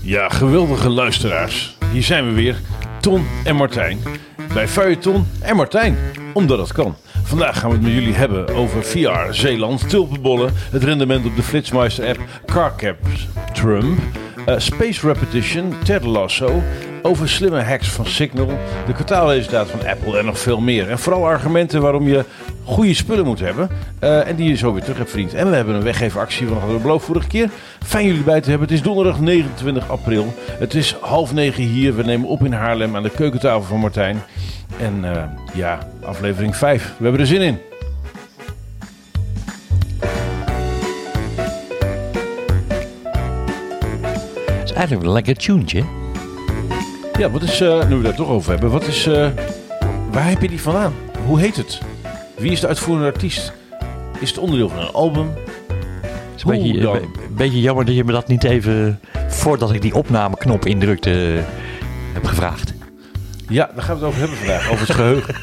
Ja, geweldige luisteraars. Hier zijn we weer, Ton en Martijn. Bij Feuilleton en Martijn, omdat het kan. Vandaag gaan we het met jullie hebben over VR, Zeeland, tulpenbollen, het rendement op de Flitsmeister app, carcaps, Trump, eh, Space Repetition, Ted Lasso, over slimme hacks van Signal, de kwartaalresultaten van Apple en nog veel meer. En vooral argumenten waarom je goede spullen moet hebben eh, en die je zo weer terug hebt verdiend. En we hebben een weggeefactie van hadden we beloofd vorige keer. Fijn jullie bij te hebben. Het is donderdag 29 april. Het is half negen hier. We nemen op in Haarlem aan de keukentafel van Martijn. En eh, ja, aflevering 5. We hebben er zin in. Is eigenlijk een lekker tuentje. Ja, wat is, eh, nu we daar toch over hebben, wat is, eh, waar heb je die vandaan? Hoe heet het? Wie is de uitvoerende artiest? Is het onderdeel van een album? Het is een beetje, dan? een beetje jammer dat je me dat niet even, voordat ik die opnameknop indrukte, eh, heb gevraagd. Ja, daar gaan we het over hebben vandaag, over het geheugen.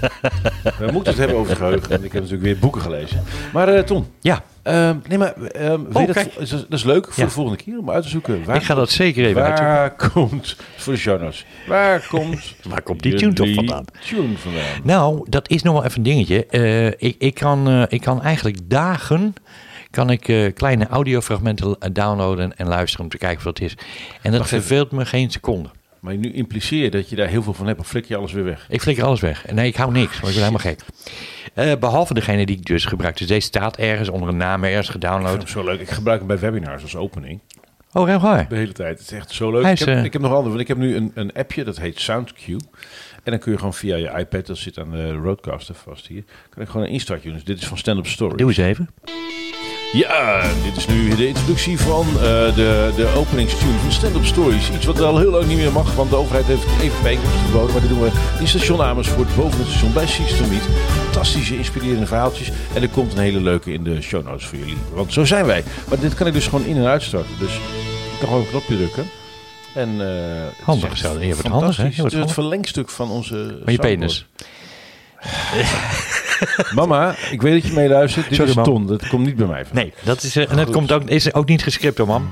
we moeten het hebben over het geheugen. En ik heb natuurlijk weer boeken gelezen. Maar eh Tom, Ja, ehm, nee maar, ehm, je dat, is, dat is leuk voor Ja. de volgende keer om uit te zoeken. Waar, ik ga dat zeker even uitzoeken. waar komt, voor de show notes, waar komt, Waar komt die tune toch vandaan? tune vandaan? Nou, dat is nog wel even een dingetje. Eh, ik, ik, kan, eh, ik kan eigenlijk dagen kan ik, kleine audiofragmenten downloaden en luisteren om te kijken wat het is. En dat Wacht even. verveelt me geen seconde. Maar nu impliceer dat je daar heel veel van hebt, of flik je alles weer weg? Ik flikker alles weg. Nee, ik hou niks, want ik ben helemaal gek. Eh, behalve degene die ik dus gebruik. Dus deze staat ergens onder een naam ergens gedownload. zo leuk. Ik gebruik hem bij webinars als opening. Oh, waar? De hele tijd. Het is echt zo leuk. Hij Ik is, heb, eh, ik heb nog andere, want ik heb nu een, een appje, dat heet SoundCue. En dan kun je gewoon via je iPad, dat zit aan de Roadcaster vast hier, kan ik gewoon een instart doen. Dus dit is van Stand Up Story. Doe eens even. Ja, dit is nu de introductie van eh, de, de openingstune van Stand Up Stories. Iets wat al heel lang niet meer mag, want de overheid heeft even bijeenkomsten verboden. Maar dit doen we in station Amersfoort, boven het station bij Sistermeet. Fantastische, inspirerende verhaaltjes. En er komt een hele leuke in de show notes voor jullie. Want zo zijn wij. Maar dit kan ik dus gewoon in- en uitstarten. Dus ik kan gewoon een knopje drukken. En, is Handig zo. Je wordt handig, hè? Je wordt Het is het handig. verlengstuk van onze Van je penis. Mama, ik weet dat je meeluistert. Dit Sorry, is mam. Ton. Dat komt niet bij mij van. Nee, dat is, eh, en dat komt ook, is ook niet gescript hoor, man.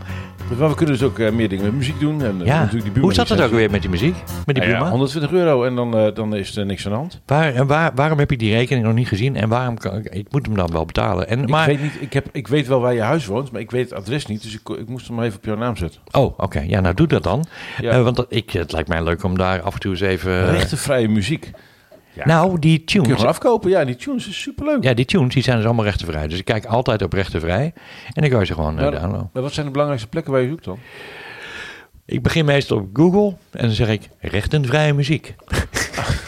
Maar we kunnen dus ook eh, meer dingen met muziek doen. En, eh, Ja. natuurlijk die Hoe zat het ook weer met die muziek? Met die Nou ja, buurman? 120 euro en dan, eh, dan is er niks aan de hand. Waar, en waar, waarom heb je die rekening nog niet gezien? En waarom kan ik, ik moet hem dan wel betalen? En, maar, ik, weet niet, ik, heb, ik weet wel waar je huis woont, maar ik weet het adres niet. Dus ik, ik moest hem even op jouw naam zetten. Oh, oké. Ja, nou doe dat dan. Ja. Want dat, ik, het lijkt mij leuk om daar af en toe eens even... Rechtenvrije muziek. Ja. Nou, die Kun je tunes... afkopen. Ja, die tunes is superleuk. Ja, die tunes die zijn dus allemaal rechtenvrij. Dus ik kijk altijd op rechtenvrij. En dan kan je ze gewoon Maar- downloaden. Maar wat zijn de belangrijkste plekken waar je zoekt dan? Ik begin meestal op Google en dan zeg ik rechtenvrije muziek.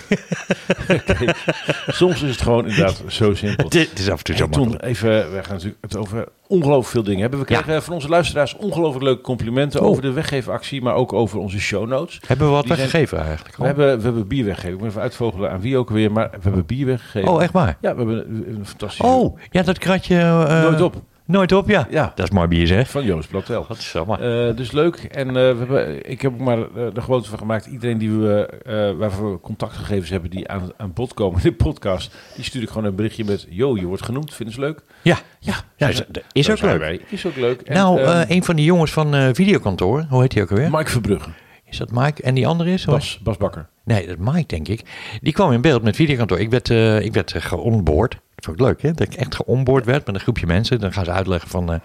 Soms is het gewoon inderdaad zo simpel. Het is af en toe zo Ton, even, we gaan natuurlijk het over ongelooflijk veel dingen hebben. We Ja. krijgen van onze luisteraars ongelooflijk leuke complimenten Oh. over de weggeefactie, maar ook over onze show notes. Hebben we wat die zijn- weggegeven eigenlijk? We hebben, we hebben bier weggegeven. Ik moet even uitvogelen aan wie ook weer, maar we hebben bier weggegeven. Oh, echt waar? Ja, we hebben een, een fantastische... Oh, ja, dat kratje... eh, Nooit op. Nooit op, ja. Ja, Dat is mooi bier, zeg. van Joost Platel. Wat is zo Eh, dus leuk. En eh, we hebben, ik heb ook maar eh, de gewoonte van gemaakt. Iedereen die we, eh waarvoor we contactgegevens hebben die aan, aan bod komen in de podcast, die stuur ik gewoon een berichtje met: Yo, je wordt genoemd. Vinden ze leuk? Ja, Ja, ja is, ook leuk. wij. Is ook leuk. En, nou, ehm, eh, een van die jongens van eh Videokantoor, hoe heet hij ook alweer? Mike Verbrugge, Is dat Mike? En die andere is? Bas, Bas Bakker. Nee, dat is Mike, denk ik. Die kwam in beeld met videokantoor. Ik werd, eh ik werd vond ik leuk, hè? Dat ik echt geonboard werd met een groepje mensen. Dan gaan ze uitleggen van... eh,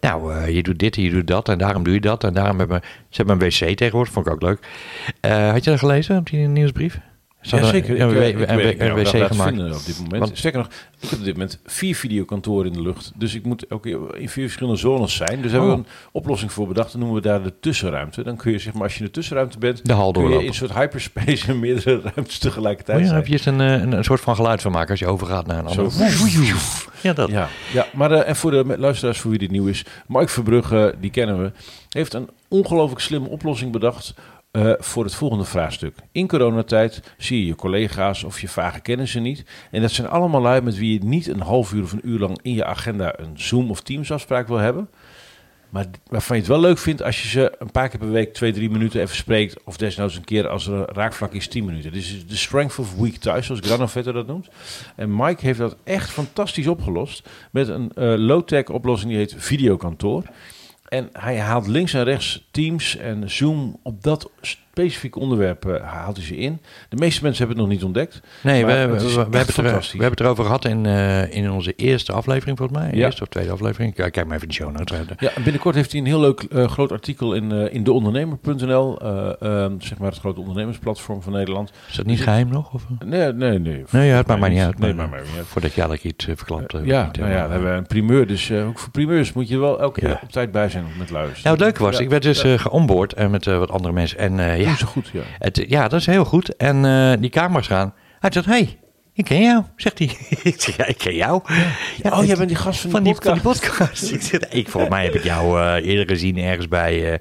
nou, eh, je doet dit en je doet dat en daarom doe je dat. En daarom hebben ze hebben een wc tegenwoordig. Vond ik ook leuk. Eh, had je dat gelezen op die nieuwsbrief? Ja, zeker. Ik, ik weet dat wc laat gemaakt. vinden op dit moment. Want- Sterker nog, ik heb op dit moment vier videokantoren in de lucht. Dus ik moet ook in vier verschillende zones zijn. Dus hebben we Oh. een oplossing voor bedacht. Dan noemen we daar de tussenruimte. Dan kun je, zeg maar, als je in de tussenruimte bent, De hal kun je in een soort hyperspace in meerdere ruimtes tegelijkertijd Oh ja, heb je eens een, eh, een, een soort van geluid van maken als je overgaat naar een Zo. andere. Ja, dat. Ja, ja maar eh, en voor de luisteraars voor wie dit nieuw is, Mike Verbrugge, die kennen we, heeft een ongelooflijk slimme oplossing bedacht eh, voor het volgende vraagstuk. In coronatijd zie je je collega's of je vage kennissen niet. En dat zijn allemaal lui met wie je niet een half uur of een uur lang in je agenda een Zoom of Teams afspraak wil hebben. Maar waarvan je het wel leuk vindt als je ze een paar keer per week twee, drie minuten even spreekt. Of desnoods een keer als er een raakvlak is, tien minuten. Dit is de strength of weak ties, zoals Granovetter dat noemt. En Mike heeft dat echt fantastisch opgelost. Met een eh, low-tech oplossing die heet Videokantoor. En hij haalt links en rechts Teams en Zoom op dat specifieke onderwerp eh, haalt hij ze in. De meeste mensen hebben het nog niet ontdekt. Nee, we, we, we, we hebben het er, we hebben het erover gehad in, eh, in onze eerste aflevering, volgens mij. Ja. Eerste of tweede aflevering. Kijk, kijk maar even de show notes. uit. Ja, en binnenkort heeft hij een heel leuk eh, groot artikel in, in deondernemer.nl. eh, ehm, zeg maar het grote ondernemersplatform van Nederland. Is dat niet geheim nog? Of? Nee, nee, nee. Nee, ja, het maakt mij niet uit. Nee, maar. Voordat jij eigenlijk iets uh, verklapt. ja, niet, nou ja, dan hebben we een primeur. Dus ook voor primeurs moet je wel elke Ja. keer op tijd bij zijn met luisteren. Nou, het leuke was, ik werd dus geonboard en met wat andere mensen. En ja, Doen ze goed, ja. het, ja, dat is heel goed. En eh, die camera's gaan. Hij zegt, hey, ik ken jou, zegt hij. ik zeg, ja, ik ken jou. Ja, oh, jij bent die gast van, van die die, van podcast. die podcast. ik, zeg, ik, volgens mij heb ik jou eh, eerder gezien ergens bij, eh,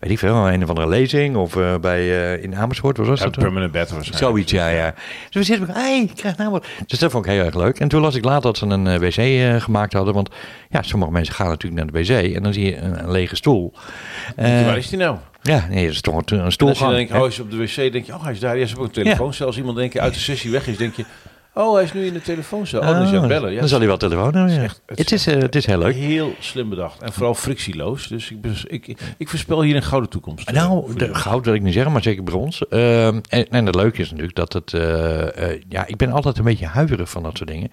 weet ik veel, een of andere lezing. Of eh, bij, eh, in Amersfoort, was dat? permanent bed waarschijnlijk. Zoiets, ja, ja. Dus we zitten, hey, ik krijg nou wat. Dus dat vond ik heel erg leuk. En toen las ik later dat ze een eh, wc gemaakt hadden. Want ja, sommige mensen gaan natuurlijk naar de wc en dan zie je een, een lege stoel. Waar is die nou? ja, nee, dat is toch een, een En als je dan denkt, oh, hij is op de wc, denk je, oh, hij is daar. Ja, ze hebben ook een telefooncel. Als iemand denk je uit de sessie weg is, denk je, oh, hij is nu in de telefooncel. Oh, dan is hij aan het bellen. Ja, dan zal hij wel telefoon hebben. ja. het het, is eh, het is heel leuk. Heel slim bedacht. En vooral frictieloos. Dus ik, ik, ik voorspel hier een gouden toekomst. eh, Nou, de, goud wil ik niet zeggen, maar zeker brons. Ehm, en, en het leuke is natuurlijk dat het... eh, ja, ik ben altijd een beetje huiverig van dat soort dingen.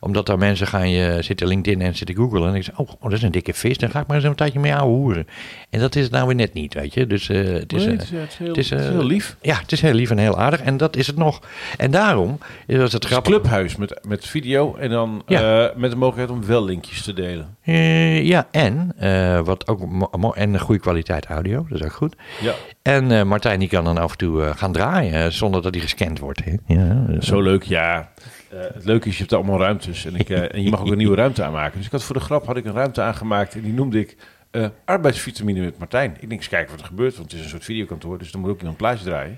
Omdat daar mensen gaan je zitten LinkedIn en zitten googlen. En ik zeg, oh, oh, dat is een dikke vis. Dan ga ik maar eens een tijdje mee ouwe hoeren. En dat is het nou weer net niet, weet je. Dus het is... Nee, het, is, het heel, het is, het heel lief. ja, het is heel lief en heel aardig. En dat is het nog. En daarom het Het is een grappig. clubhuis met, met video en dan Ja. eh, met de mogelijkheid om wel linkjes te delen. Eh, ja, en eh, wat ook en een goede kwaliteit audio, dat is ook goed. Ja, En Martijn die kan dan af en toe gaan draaien zonder dat hij gescand wordt. Hè? Ja, zo leuk, ja. Het leuke is, je hebt allemaal ruimtes. En, ik, en je mag ook een nieuwe ruimte aanmaken. Dus ik had voor de grap had ik een ruimte aangemaakt en die noemde ik eh, arbeidsvitamine met Martijn. Ik denk eens kijken wat er gebeurt, want het is een soort videokantoor, dus dan moet ook iemand een plaatje draaien.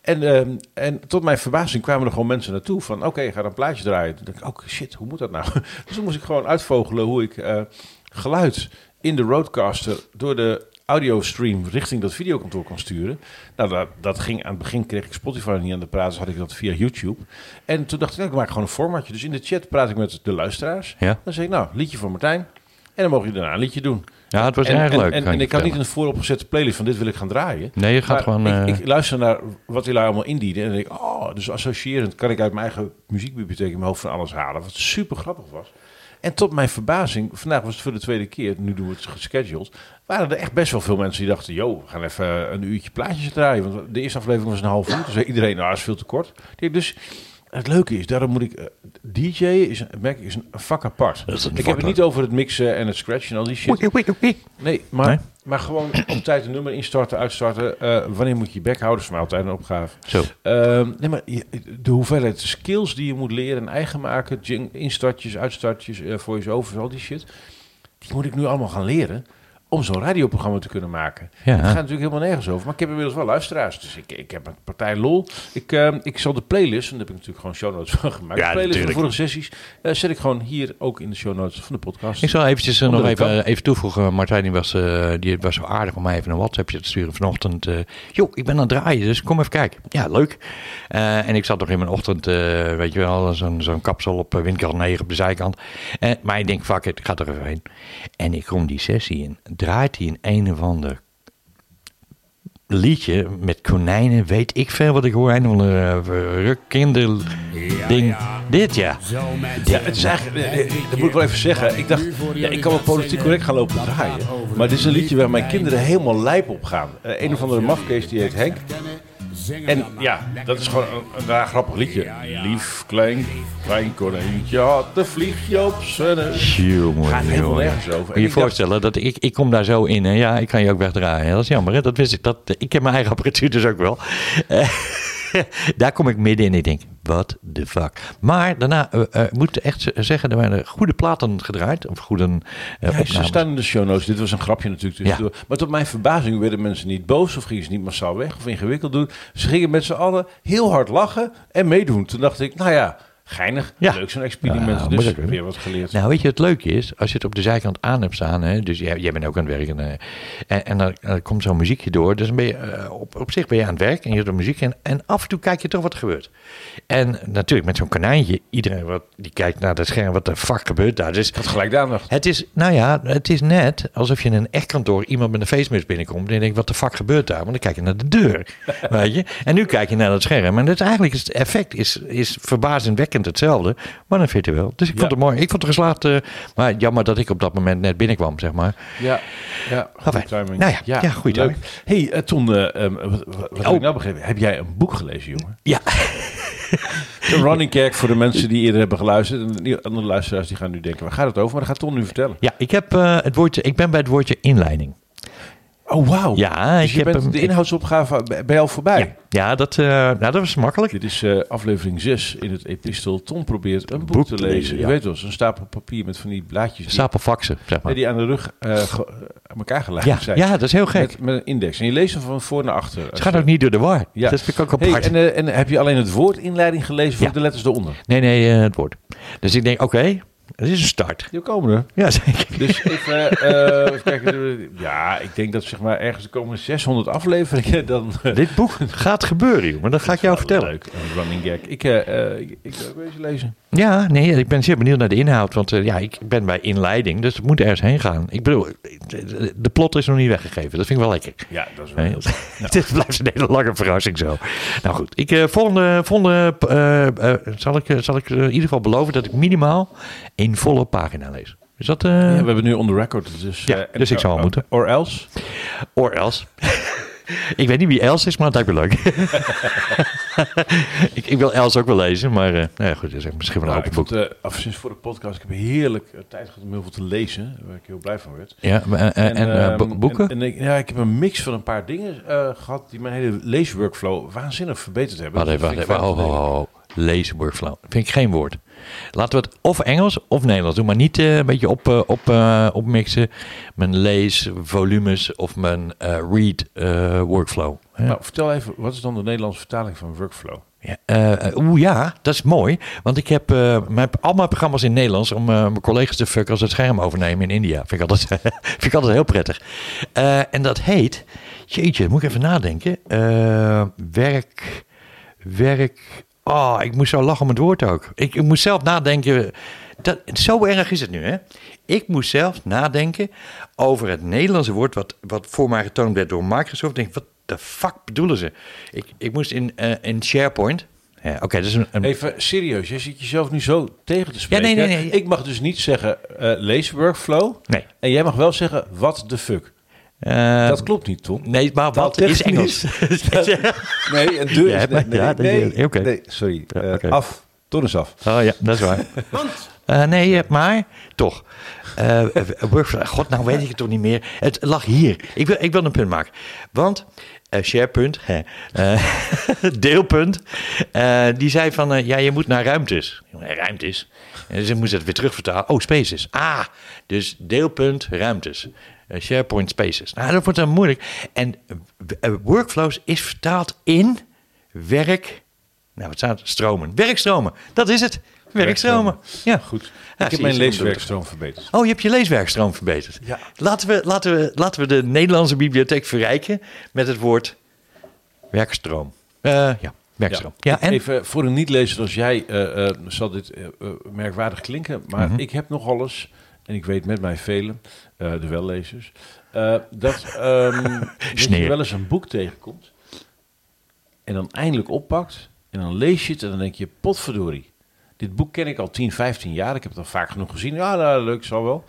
En, ehm, en tot mijn verbazing kwamen er gewoon mensen naartoe van, oké, ga dan een plaatje draaien. Toen dacht ik, oh shit, hoe moet dat nou? Dus toen moest ik gewoon uitvogelen hoe ik eh, geluid in de roadcaster door de audiostream richting dat videokantoor kan sturen. Nou, dat, dat ging aan het begin kreeg ik Spotify niet aan de praat, dus had ik dat via YouTube. En toen dacht ik, nou, ik maak gewoon een formatje. Dus in de chat praat ik met de luisteraars. Ja. Dan zeg ik, nou, liedje van Martijn. En dan mogen jullie daarna een liedje doen. Ja, het was en, erg en, leuk. En, ik had niet een vooropgezette playlist van dit wil ik gaan draaien. Nee, je gaat gewoon... eh, ik, ik luister naar wat jullie allemaal indienen. En dan denk ik, oh, dus associërend kan ik uit mijn eigen muziekbibliotheek in mijn hoofd van alles halen. Wat super grappig was. En tot mijn verbazing, vandaag was het voor de tweede keer, nu doen we het gescheduled, waren er echt best wel veel mensen die dachten, yo, we gaan even een uurtje plaatjes draaien. Want de eerste aflevering was een half uur, dus iedereen, nou, is veel te kort. Dus het leuke is, daarom moet ik, eh, DJ is, een- merk ik, is een vak apart. Dat is een ik vak heb het niet over het mixen en het scratchen en al die shit. Nee, maar, Nee? maar gewoon op tijd een nummer instarten, uitstarten. Eh, wanneer moet je je bek houden? Dat is altijd een opgave. Zo. Ehm, nee, maar je- de hoeveelheid skills die je moet leren en eigen maken, instartjes, uitstartjes, eh voice-overs, al die shit, die moet ik nu allemaal gaan leren om zo'n radioprogramma te kunnen maken. Ja. Het gaat natuurlijk helemaal nergens over, maar ik heb inmiddels wel luisteraars, dus ik, ik heb een partij lol. Ik, ehm, ik zal de playlist, en daar heb ik natuurlijk gewoon show notes van gemaakt, Ja, de playlist van de vorige sessies, eh, zet ik gewoon hier ook in de show notes van de podcast. Ik zal eventjes eh, nog even, kan. even toevoegen. Martijn die was, eh, die was zo aardig om mij even een WhatsAppje te sturen vanochtend. eh joh, ik ben aan het draaien, dus kom even kijken. Ja, leuk. Eh, en ik zat nog in mijn ochtend, eh, weet je wel, zo'n zo'n kapsel op windkant 9 op de zijkant. Eh, maar ik denk, fuck it, ik ga er even heen. En ik kom die sessie in. Draait hij in een of ander liedje met konijnen, weet ik veel wat ik hoor. Een of ander uh, kinder ding. Dit ja. Ja, het is eigenlijk, eh, eh, dat moet ik wel even zeggen. Ik dacht, ja, ik kan wel politiek correct gaan lopen draaien. Maar dit is een liedje waar mijn kinderen helemaal lijp op gaan. Eh, een of andere mafkees die heet Henk. En ja, dat is gewoon een, een raar grappig liedje. Lief, klein, klein konijntje had een vliegje op zijn. Jongen, Gaat helemaal jongen. nergens over. Moet En je je voorstellen dat ik, ik kom daar zo in en ja, ik kan je ook wegdraaien. Dat is jammer, hè? dat wist ik. Dat, ik heb mijn eigen apparatuur dus ook wel. Eh, daar kom ik midden in ik denk, what the fuck. Maar daarna eh, eh, moet ik echt zeggen, er waren goede platen gedraaid. Of goede eh Ja, ze staan in de show notes. Dit was een grapje natuurlijk. Maar tot mijn verbazing werden mensen niet boos of gingen ze niet massaal weg of ingewikkeld doen. Ze gingen met z'n allen heel hard lachen en meedoen. Toen dacht ik, nou ja, Geinig, Ja. leuk zo'n experiment. Ja, dus weer wat geleerd. Nou, weet je, het leuke is, als je het op de zijkant aan hebt staan, hè, dus jij, jij bent ook aan het werken, eh, en, en dan, dan komt zo'n muziekje door, dus dan ben je, eh, op, op zich ben je aan het werk en je hebt de muziek en, en af en toe kijk je toch wat er gebeurt. En natuurlijk, met zo'n konijntje, iedereen wat, die kijkt naar het scherm, wat de fuck gebeurt daar. Dus Wat gelijk daar nog. het is, nou ja, het is net alsof je in een echt kantoor iemand met een feestmus binnenkomt en je denkt, wat de fuck gebeurt daar? Want dan kijk je naar de deur, weet je. En nu kijk je naar het scherm en het, eigenlijk is het effect is, is verbazingwekkend hetzelfde, maar dan virtueel. Dus ik vond het mooi. Ik vond het geslaagd, eh, maar jammer dat ik op dat moment net binnenkwam, zeg maar. Ja, ja goede timing. nou ja, ja, goede timing. hey, eh, Ton, eh, ehm, wat, heb Oh. ik nou begrepen? Heb jij een boek gelezen, jongen? Ja, Een running gag voor de mensen die eerder hebben geluisterd. En die andere luisteraars die gaan nu denken, waar gaat het over? Maar dat gaat Ton nu vertellen. ja ik, heb, het woordje, ik ben bij het woordje inleiding. Oh, wauw. Ja, dus ik je heb bent hem- de inhoudsopgave je al voorbij. Ja, ja dat, eh, nou, dat was makkelijk. Dit is eh, aflevering 6 in het epistel. Ton probeert een boek, Boek te lezen. Je weet wel, zo'n stapel papier met van die blaadjes Stapel faxen, zeg maar. die aan de rug ge- aan elkaar Ja, zijn. ja, dat is heel gek. Met, met een index. En je leest hem van voor naar achter. Het gaat ook niet door de war. Ja. Dat vind ik ook Hey, apart. en, eh, en heb je alleen het woord inleiding gelezen voor Ja. de letters eronder? Nee, nee, het woord. Dus ik denk, oké, het is een start. Die komen er. Ja, zeker. Dus even, eh, even kijken. Ja, ik denk dat zeg maar ergens de komende 600 afleveringen dan... eh, Dit boek gaat gebeuren, jongen. Dat ga ik jou vertellen. Leuk, running gag. Ik, eh, ik, ik wil ook eens lezen. Ja, nee, ik ben zeer benieuwd naar de inhoud. Want eh, ja, ik ben bij inleiding, dus het moet ergens heen gaan. Ik bedoel, de, de plot is nog niet weggegeven. Dat vind ik wel lekker. Ja, dat is wel Nee, heel Het blijft een hele lange verrassing zo. Nou goed, ik, eh, volgende, volgende eh, eh, zal ik, eh, zal ik eh, in ieder geval beloven dat ik minimaal één volle pagina lees. Is dat... eh Ja, we hebben nu on the record. Dus, Ja, eh, dus ik zal wel eh, moeten. Or else. Or else. ik weet niet wie Els is, maar het lijkt me leuk. ik, ik wil Els ook wel lezen, maar eh nou ja, goed, dat is misschien wel een Nou, open boek. eh, af sinds voor de podcast, ik heb heerlijk eh, tijd gehad om heel veel te lezen. Waar ik heel blij van werd. Ja, en, en, eh, ehm, bo- boeken? En, en ik, ja, ik heb een mix van een paar dingen eh, gehad die mijn hele leesworkflow waanzinnig verbeterd hebben. Wacht even, Dat wacht even. ik Oh, te oh, oh. Leesworkflow. Vind ik geen woord. Laten we het of Engels of Nederlands doen, maar niet eh, een beetje op, eh, op, eh, opmixen. Mijn leesvolumes of mijn read workflow. Nou, vertel even, wat is dan de Nederlandse vertaling van workflow? Ja, eh, Oeh ja, dat is mooi. Want ik heb eh, mijn, al mijn programma's in Nederlands om mijn collega's te fucken als het scherm overnemen in India. Vind ik altijd, vind ik altijd heel prettig. En dat heet, jeetje, moet ik even nadenken. Werk, werk. Oh, ik moest zo lachen om het woord ook. Ik, ik moest zelf nadenken. Dat, zo erg is het nu, hè? Ik moest zelf nadenken over het Nederlandse woord wat, wat voor mij getoond werd door Microsoft. Ik denk, wat de fuck bedoelen ze? Ik, ik moest in, eh, in SharePoint. Ja, Oké, is een, een Even serieus, jij zit jezelf nu zo tegen te spreken. nee, nee, nee. Ik mag dus niet zeggen eh leesworkflow. nee. En jij mag wel zeggen, what the fuck. Eh, dat klopt niet, Tom. nee, maar wat is Engels? Nee, een deur is... maar- Nee, ja, nee, nee, oké. nee, sorry. Ja, Eh. Af. Ton is af. Oh ja, dat is waar. Eh, nee, eh, maar toch. Workflow, God, nou weet ik het toch niet meer. Het lag hier. Ik wil, ik wil een punt maken. Want eh, eh, deelpunt, eh, die zei van, ja, je moet naar ruimtes. Ja, Ruimtes. En dus ik moest het weer terugvertalen. Oh, spaces. Ah, dus deelpunt, ruimtes. Eh, SharePoint spaces. Nou, dat wordt dan moeilijk. En eh, workflows is vertaald in werk... Nou, wat staat? Stromen. Werkstromen. Dat is het. Werkstromen. Ja. Goed. Ja, ik heb je, mijn leeswerkstroom verbeterd. Oh, je hebt je leeswerkstroom verbeterd. Ja. Laten we, laten, we, laten we de Nederlandse bibliotheek verrijken met het woord werkstroom. Eh, ja, werkstroom. Ja, en? Even voor een niet-lezer als jij zal dit merkwaardig klinken, maar Mhm. ik heb nogal eens, en ik weet met mij velen, eh, de wellezers, eh, dat, ehm, dat je wel eens een boek tegenkomt en dan eindelijk oppakt en dan lees je het en dan denk je, potverdorie, dit boek ken ik al 10, 15 jaar, ik heb het al vaak genoeg gezien, ja, nou, leuk, zal wel.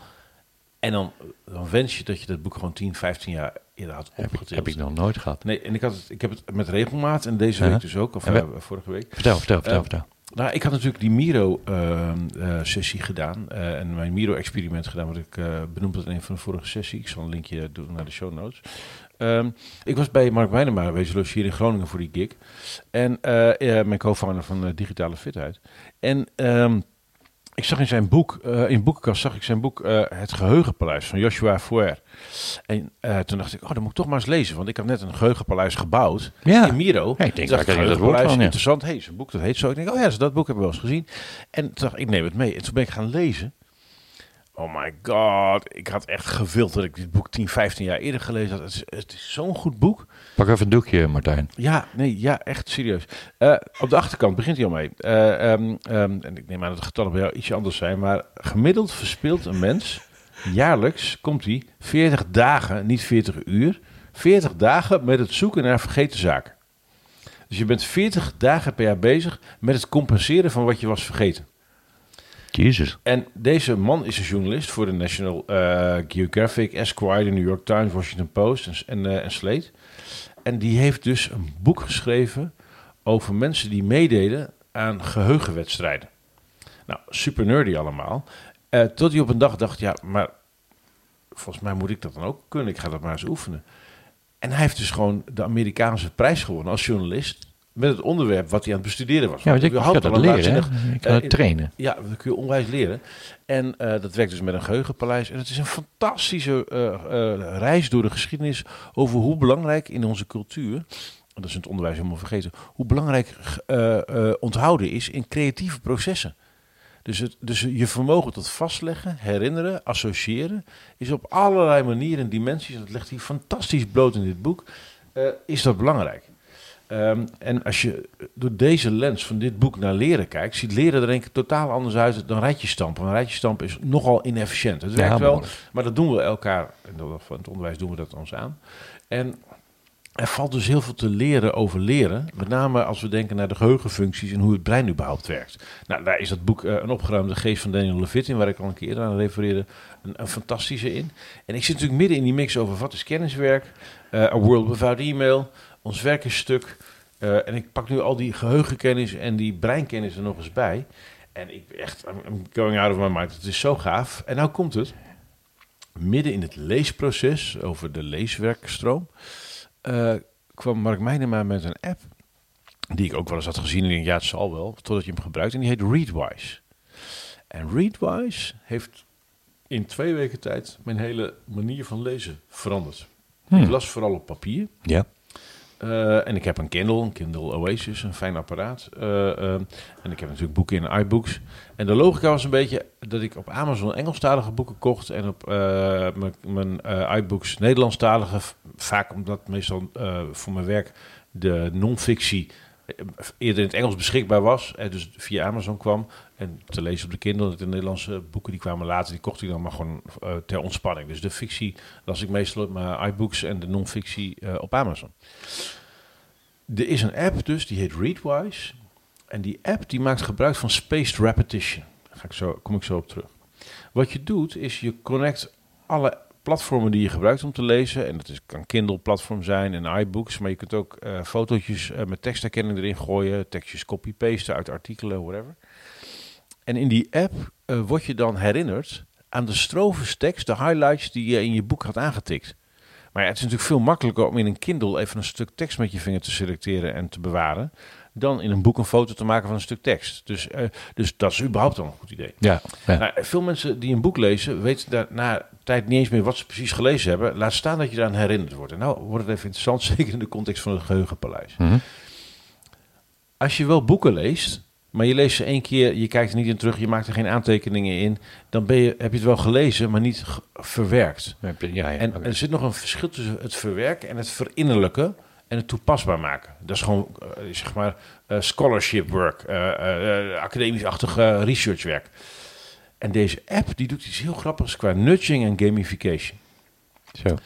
En dan, dan wens je dat je dat boek gewoon 10, 15 jaar eerder had heb, ik, opgetild. heb ik nog nooit gehad. Nee, en ik, had het, ik heb het met regelmaat en deze week dus ook, of we- eh, vorige week. Vertel, vertel, vertel. Eh, vertel. Nou, ik had natuurlijk die Miro-sessie gedaan. eh, en mijn Miro-experiment gedaan, wat ik eh benoemd had in een van de vorige sessies. Ik zal een linkje doen naar de show notes. Ehm, ik was bij Mark Wijnema wezen logeren in Groningen voor die gig. En eh, eh, mijn co-founder van eh, Digitale Fitheid. En ehm, ik zag in zijn boek, eh, in boekenkast zag ik zijn boek eh, Het Geheugenpaleis van Joshua Foer. En eh, toen dacht ik, oh, dat moet ik toch maar eens lezen. Want ik had net een geheugenpaleis gebouwd Ja. in Miro. Ja, ik denk, dat woord geheugenpaleis, van, ja. interessant. Hé, hey, zijn boek, dat heet zo. Ik denk, oh ja, dat boek hebben we wel eens gezien. En toen dacht ik, ik neem het mee. En toen ben ik gaan lezen. Oh my god, ik had echt gewild dat ik dit boek 10, 15 jaar eerder gelezen had. Het is, het is zo'n goed boek. Pak even een doekje, Martijn. Ja, nee, ja, echt serieus. Eh, op de achterkant begint hij al mee. Eh, ehm, ehm, en ik neem aan dat de getallen bij jou ietsje anders zijn. Maar gemiddeld verspeelt een mens jaarlijks, komt hij, 40 dagen, niet 40 uur, 40 dagen met het zoeken naar vergeten zaken. Dus je bent 40 dagen per jaar bezig met het compenseren van wat je was vergeten. Jezus. En deze man is een journalist voor de National eh, Geographic, Esquire, New York Times, Washington Post en, eh, en Slate. En die heeft dus een boek geschreven over mensen die meededen aan geheugenwedstrijden. Nou, super nerdy allemaal. Eh, tot hij op een dag dacht, ja, maar volgens mij moet ik dat dan ook kunnen. Ik ga dat maar eens oefenen. En hij heeft dus gewoon de Amerikaanse prijs gewonnen als journalist. Met het onderwerp wat hij aan het bestuderen was. Ja, want überhaupt ga dat leren. Hè? Eh, trainen. ja, dat kun je onwijs leren. En eh, dat werkt dus met een geheugenpaleis. En het is een fantastische eh, eh, reis door de geschiedenis over hoe belangrijk in onze cultuur, dat is in het onderwijs helemaal vergeten, hoe belangrijk onthouden is in creatieve processen. Dus, het, dus je vermogen tot vastleggen, herinneren, associëren, is op allerlei manieren en dimensies, en dat legt hij fantastisch bloot in dit boek, is dat belangrijk. Ehm, en als je door deze lens van dit boek naar leren kijkt, ziet leren er denk ik totaal anders uit dan rijtjestampen. Want rijtjestampen is nogal inefficiënt. Het werkt Ja, wel, maar dat doen we elkaar, van het onderwijs doen we dat ons aan. En er valt dus heel veel te leren over leren. Met name als we denken naar de geheugenfuncties en hoe het brein überhaupt werkt. Nou, daar is dat boek eh, Een opgeruimde geest van Daniel Levitt in, waar ik al een keer eerder aan refereerde, een, een fantastische in. En ik zit natuurlijk midden in die mix over wat is kenniswerk, eh, A World Without Email, ons werk is stuk. Eh, en ik pak nu al die geheugenkennis en die breinkennis er nog eens bij. En ik echt, I'm, I'm going out of my mind. Het is zo gaaf. En nou komt het. Midden in het leesproces over de leeswerkstroom eh, kwam Mark Meinema met een app die ik ook wel eens had gezien. En ik denk, ja, het zal wel, totdat je hem gebruikt. En die heet Readwise. En Readwise heeft in twee weken tijd mijn hele manier van lezen veranderd. Hmm. Ik las vooral op papier. Ja. Eh, en ik heb een Kindle, een Kindle Oasis, een fijn apparaat. Eh, ehm, en ik heb natuurlijk boeken in iBooks. En de logica was een beetje dat ik op Amazon Engelstalige boeken kocht en op eh, mijn- iBooks Nederlandstalige. Vaak omdat meestal voor mijn werk de non-fictie eerder in het Engels beschikbaar was. En dus via Amazon kwam. En te lezen op de Kindle. De Nederlandse boeken die kwamen later. Die kocht ik dan maar gewoon eh, ter ontspanning. Dus de fictie las ik meestal op mijn iBooks en de non-fictie eh, op Amazon. Er is een app dus, die heet Readwise. En die app die maakt gebruik van spaced repetition. Daar ga ik zo, kom ik zo op terug. Wat je doet, is je connect alle platformen die je gebruikt om te lezen. En dat is, kan Kindle-platform zijn en iBooks. Maar je kunt ook eh fotootjes eh, met tekstherkenning erin gooien. Tekstjes copy-pasten uit artikelen, whatever. En in die app eh, word je dan herinnerd aan de strofes tekst, de highlights die je in je boek had aangetikt. Maar het is natuurlijk veel makkelijker om in een Kindle even een stuk tekst met je vinger te selecteren en te bewaren. Dan in een boek een foto te maken van een stuk tekst. Dus, eh, dus dat is überhaupt al een goed idee. Ja. ja. Nou, veel mensen die een boek lezen, weten daar na tijd niet eens meer wat ze precies gelezen hebben. Laat staan dat je daaraan herinnerd wordt. En nou wordt het even interessant, zeker in de context van het geheugenpaleis. Mhm. Als je wel boeken leest, maar je leest ze één keer, je kijkt er niet in terug, je maakt er geen aantekeningen in, dan ben je, heb je het wel gelezen, maar niet verwerkt. Ja, ja, En er zit nog een verschil tussen het verwerken en het verinnerlijken en het toepasbaar maken. Dat is gewoon, eh, zeg maar, eh, scholarship work, eh, academisch-achtig researchwerk. En deze app, die doet iets heel grappigs qua nudging en gamification. Zo.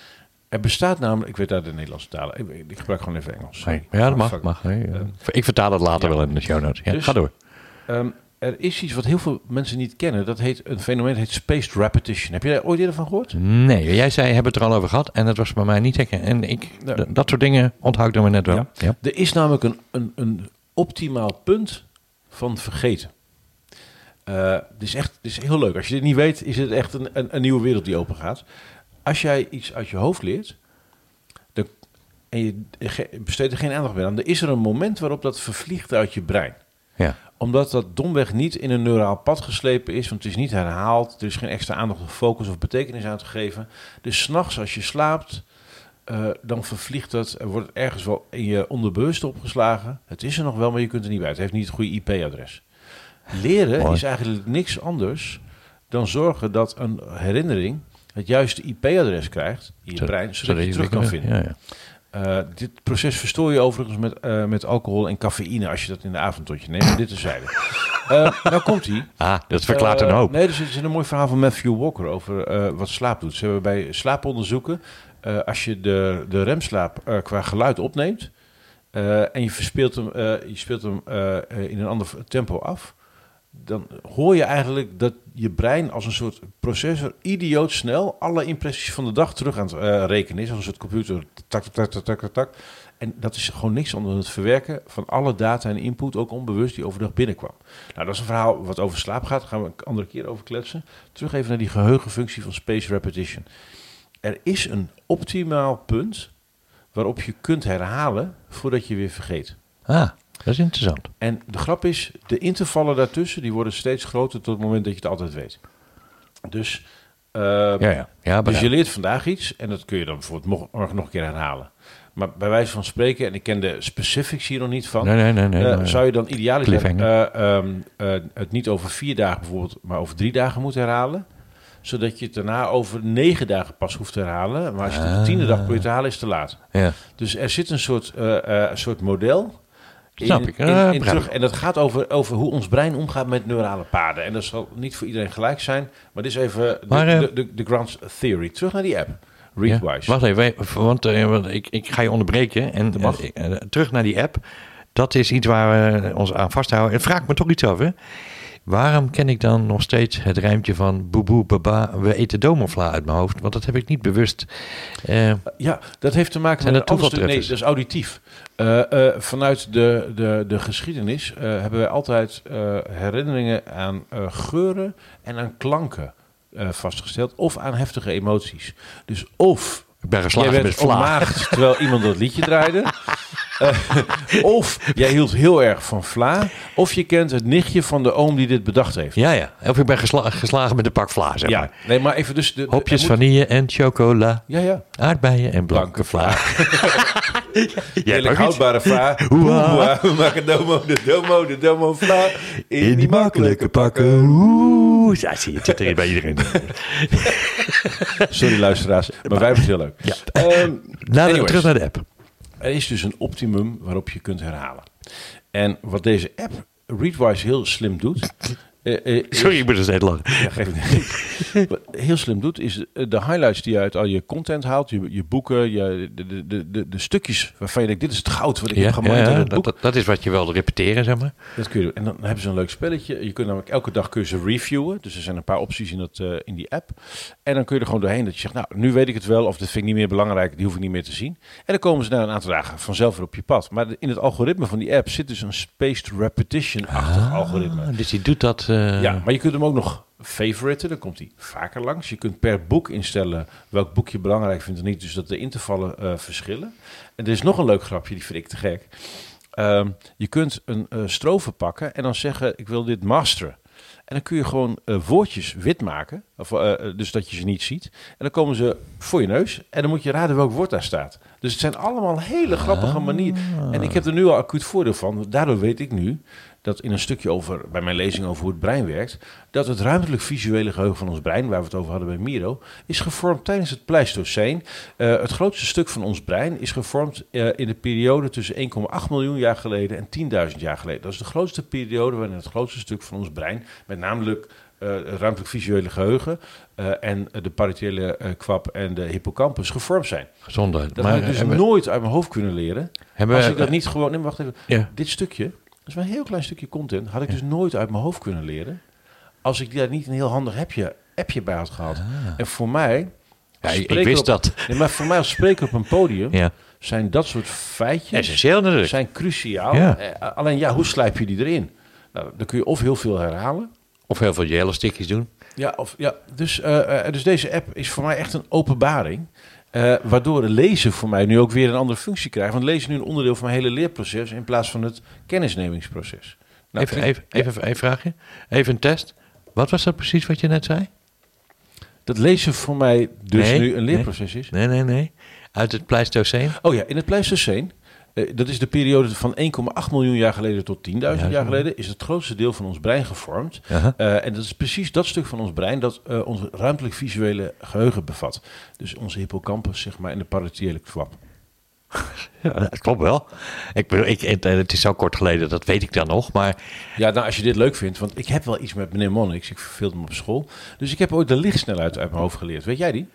Er bestaat namelijk, ik weet daar de Nederlandse talen, ik, ik gebruik gewoon even Engels. Nee. Ja, dat mag. Mag nee, ja. Ik vertaal het later ja. wel in de show notes. Ja, Dus- ga door. Ehm, er is iets wat heel veel mensen niet kennen. Dat heet een fenomeen dat heet spaced repetition. Heb je daar ooit eerder van gehoord? Nee, jij zei, hebben het er al over gehad en dat was bij mij niet herkennen. En ik, Ja. dat soort dingen onthoud ik dan net wel. Ja. Ja. Er is namelijk een, een, een optimaal punt van vergeten. Het is echt is heel leuk. Als je dit niet weet, is het echt een, een, een nieuwe wereld die open gaat. Als jij iets uit je hoofd leert dan, en je besteedt er geen aandacht meer aan, dan is er een moment waarop dat vervliegt uit je brein. Ja. Omdat dat domweg niet in een neuraal pad geslepen is, want het is niet herhaald. Er is geen extra aandacht of focus of betekenis aan te geven. Dus s'nachts als je slaapt, eh, dan vervliegt dat. Er wordt ergens wel in je onderbewuste opgeslagen. Het is er nog wel, maar je kunt er niet bij. Het heeft niet het goede IP-adres. Leren Mooi. is eigenlijk niks anders dan zorgen dat een herinnering het juiste IP-adres krijgt in je brein, zodat je het terug kan vinden. Ja, ja. Eh, dit proces verstoor je overigens met, eh, met alcohol en cafeïne als je dat in de avond tot je neemt. Maar dit terzijde. Uh, nou komt hij. Ah, dat verklaart een hoop. nee, er zit, er zit een mooi verhaal van Matthew Walker over eh, wat slaap doet. Ze hebben bij slaaponderzoeken, eh, als je de, de remslaap eh, qua geluid opneemt eh, en je, verspeelt hem, eh, je speelt hem eh, eh, in een ander tempo af, dan hoor je eigenlijk dat je brein als een soort processor idioot snel alle impressies van de dag terug aan het eh, rekenen is. Als een soort computer. Tak, tak, tak, tak, tak. En dat is gewoon niks onder het verwerken van alle data en input, ook onbewust, die overdag binnenkwam. Nou, dat is een verhaal wat over slaap gaat. Daar gaan we een andere keer over kletsen. Terug even naar die geheugenfunctie van space repetition. Er is een optimaal punt waarop je kunt herhalen voordat je weer vergeet. Ah, dat is interessant. En de grap is, de intervallen daartussen die worden steeds groter tot het moment dat je het altijd weet. Dus, uh, Ja, ja. ja dus je leert vandaag iets en dat kun je dan bijvoorbeeld morgen nog een keer herhalen. Maar bij wijze van spreken, en ik ken de specifics hier nog niet van, Nee, nee, nee. eh, zou je dan ehm, eh, het niet over vier dagen bijvoorbeeld, maar over drie dagen moet herhalen? Zodat je het daarna over negen dagen pas hoeft te herhalen. Maar als je het de tiende dag probeert te halen, is het te laat. Ja. Dus er zit een soort, een soort model Snap ik. in- Eh, in terug. En dat gaat over, over hoe ons brein omgaat met neurale paden. En dat zal niet voor iedereen gelijk zijn. Maar dit is even de, eh, de, de, de ground theory. Terug naar die app. Ja. Readwise. Wacht even, want, eh, want ik, ik ga je onderbreken. En terug naar die app. Dat is iets waar we ons aan vasthouden. En vraag me toch iets af, hè? Waarom ken ik dan nog steeds het rijmpje van boeboe baba, we eten domofla uit mijn hoofd? Want dat heb ik niet bewust. eh, Ja, dat heeft te maken met dat stuk. Nee, dat is auditief. Eh, eh, vanuit de, de, de geschiedenis hebben wij altijd herinneringen aan geuren en aan klanken vastgesteld. Of aan heftige emoties. Dus of ik ben jij geslagen met werd vla. ontmaagd terwijl iemand dat liedje draaide. Eh, of jij hield heel erg van vla. Of je kent het nichtje van de oom die dit bedacht heeft. Ja, ja. Of ik ben gesla- geslagen met een pak vla, zeg Ja, maar. nee, maar even dus... De, Hopjes moet- vanille en chocola, Ja, ja. aardbeien en blanke vla. Jij houdbare vla. Hoera. Hoera. We maken domo, de domo, de domo vla. In die makkelijke pakken. Oeh, ja, zie je, het zit erin bij iedereen. Sorry luisteraars, maar wij hebben het heel leuk. Ja. Ehm, Naar de, terug naar de app. Er is dus een optimum waarop je kunt herhalen. En wat deze app Readwise heel slim doet... eh, eh, Sorry, ik moet er steeds. Ja, niet. Wat heel slim doet, is eh, de highlights die je uit al je content haalt, je, je boeken, je, de, de, de, de, stukjes waarvan je denkt, dit is het goud wat ik heb gemaakt ja, dat, dat, dat is wat je wil repeteren, zeg maar. Dat kun je doen. En dan hebben ze een leuk spelletje. Je kunt namelijk elke dag kun je ze reviewen. Dus er zijn een paar opties in, dat, in die app. En dan kun je er gewoon doorheen dat je zegt, nou, nu weet ik het wel. Of dit vind ik niet meer belangrijk. Die hoef ik niet meer te zien. En dan komen ze na een aantal dagen vanzelf weer op je pad. Maar in het algoritme van die app zit dus een spaced repetition-achtig algoritme. Ah, dus die doet dat... eh, Ja, maar je kunt hem ook nog favoriten. Dan komt hij vaker langs. Je kunt per boek instellen welk boek je belangrijk vindt en niet. Dus dat de intervallen eh, verschillen. En er is nog een leuk grapje, die vind ik te gek. Ehm, je kunt een eh strofe pakken en dan zeggen, ik wil dit masteren. En dan kun je gewoon woordjes wit maken, of, dus dat je ze niet ziet. En dan komen ze voor je neus en dan moet je raden welk woord daar staat. Dus het zijn allemaal hele grappige manieren. En ik heb er nu al acuut voordeel van. Daardoor weet ik nu dat in een stukje over, bij mijn lezing over hoe het brein werkt, dat het ruimtelijk visuele geheugen van ons brein, waar we het over hadden bij Miro, is gevormd tijdens het Pleistoceen. Eh, het grootste stuk van ons brein is gevormd eh, in de periode tussen 1,8 miljoen jaar geleden en 10.000 jaar geleden. Dat is de grootste periode waarin het grootste stuk van ons brein, met namelijk eh, het ruimtelijk visuele geheugen eh, en de parieteele eh, kwap en de hippocampus gevormd zijn. Gezondheid. Dat had ik dus nooit uit mijn hoofd kunnen leren. hebben Als we- ik dat niet gewoon... Nee, wacht even. Ja. Dit stukje, dat is maar een heel klein stukje content, had ik dus nooit uit mijn hoofd kunnen leren. Als ik daar niet een heel handig appje, appje bij had gehad. En voor mij... Ah. Ja, ik, wist op- dat. Nee, maar voor mij als spreker op een podium Ja. zijn dat soort feitjes Essentieel natuurlijk. zijn cruciaal. Ja. Eh, alleen ja, hoe slijp je die erin? Nou, dan kun je of heel veel herhalen. Of heel veel yellow stickjes doen. Ja, of, ja dus, eh, eh, dus deze app is voor mij echt een openbaring. Eh, waardoor lezen voor mij nu ook weer een andere functie krijgt. Want lezen is nu een onderdeel van mijn hele leerproces in plaats van het kennisnemingsproces. Nou, even, even, even, even een vraagje. Even een test. Wat was dat precies wat je net zei? Dat lezen voor mij dus Nee, nu een nee. leerproces is. Nee, nee, nee. Uit het Pleistoceen? Oh ja, in het Pleistocene, eh, dat is de periode van 1,8 miljoen jaar geleden tot 10.000 Ja, jaar geleden, is het grootste deel van ons brein gevormd. Eh, en dat is precies dat stuk van ons brein dat eh, ons ruimtelijk visuele geheugen bevat. Dus onze hippocampus, zeg maar, en de paratiële kwap. Ja, dat klopt wel. Ik ik, het, het is zo kort geleden, dat weet ik dan nog. Maar Ja, nou, als je dit leuk vindt, want ik heb wel iets met meneer Monniks. Ik verveelde hem op school. Dus ik heb ooit de lichtsnelheid uit mijn hoofd geleerd. Weet jij die?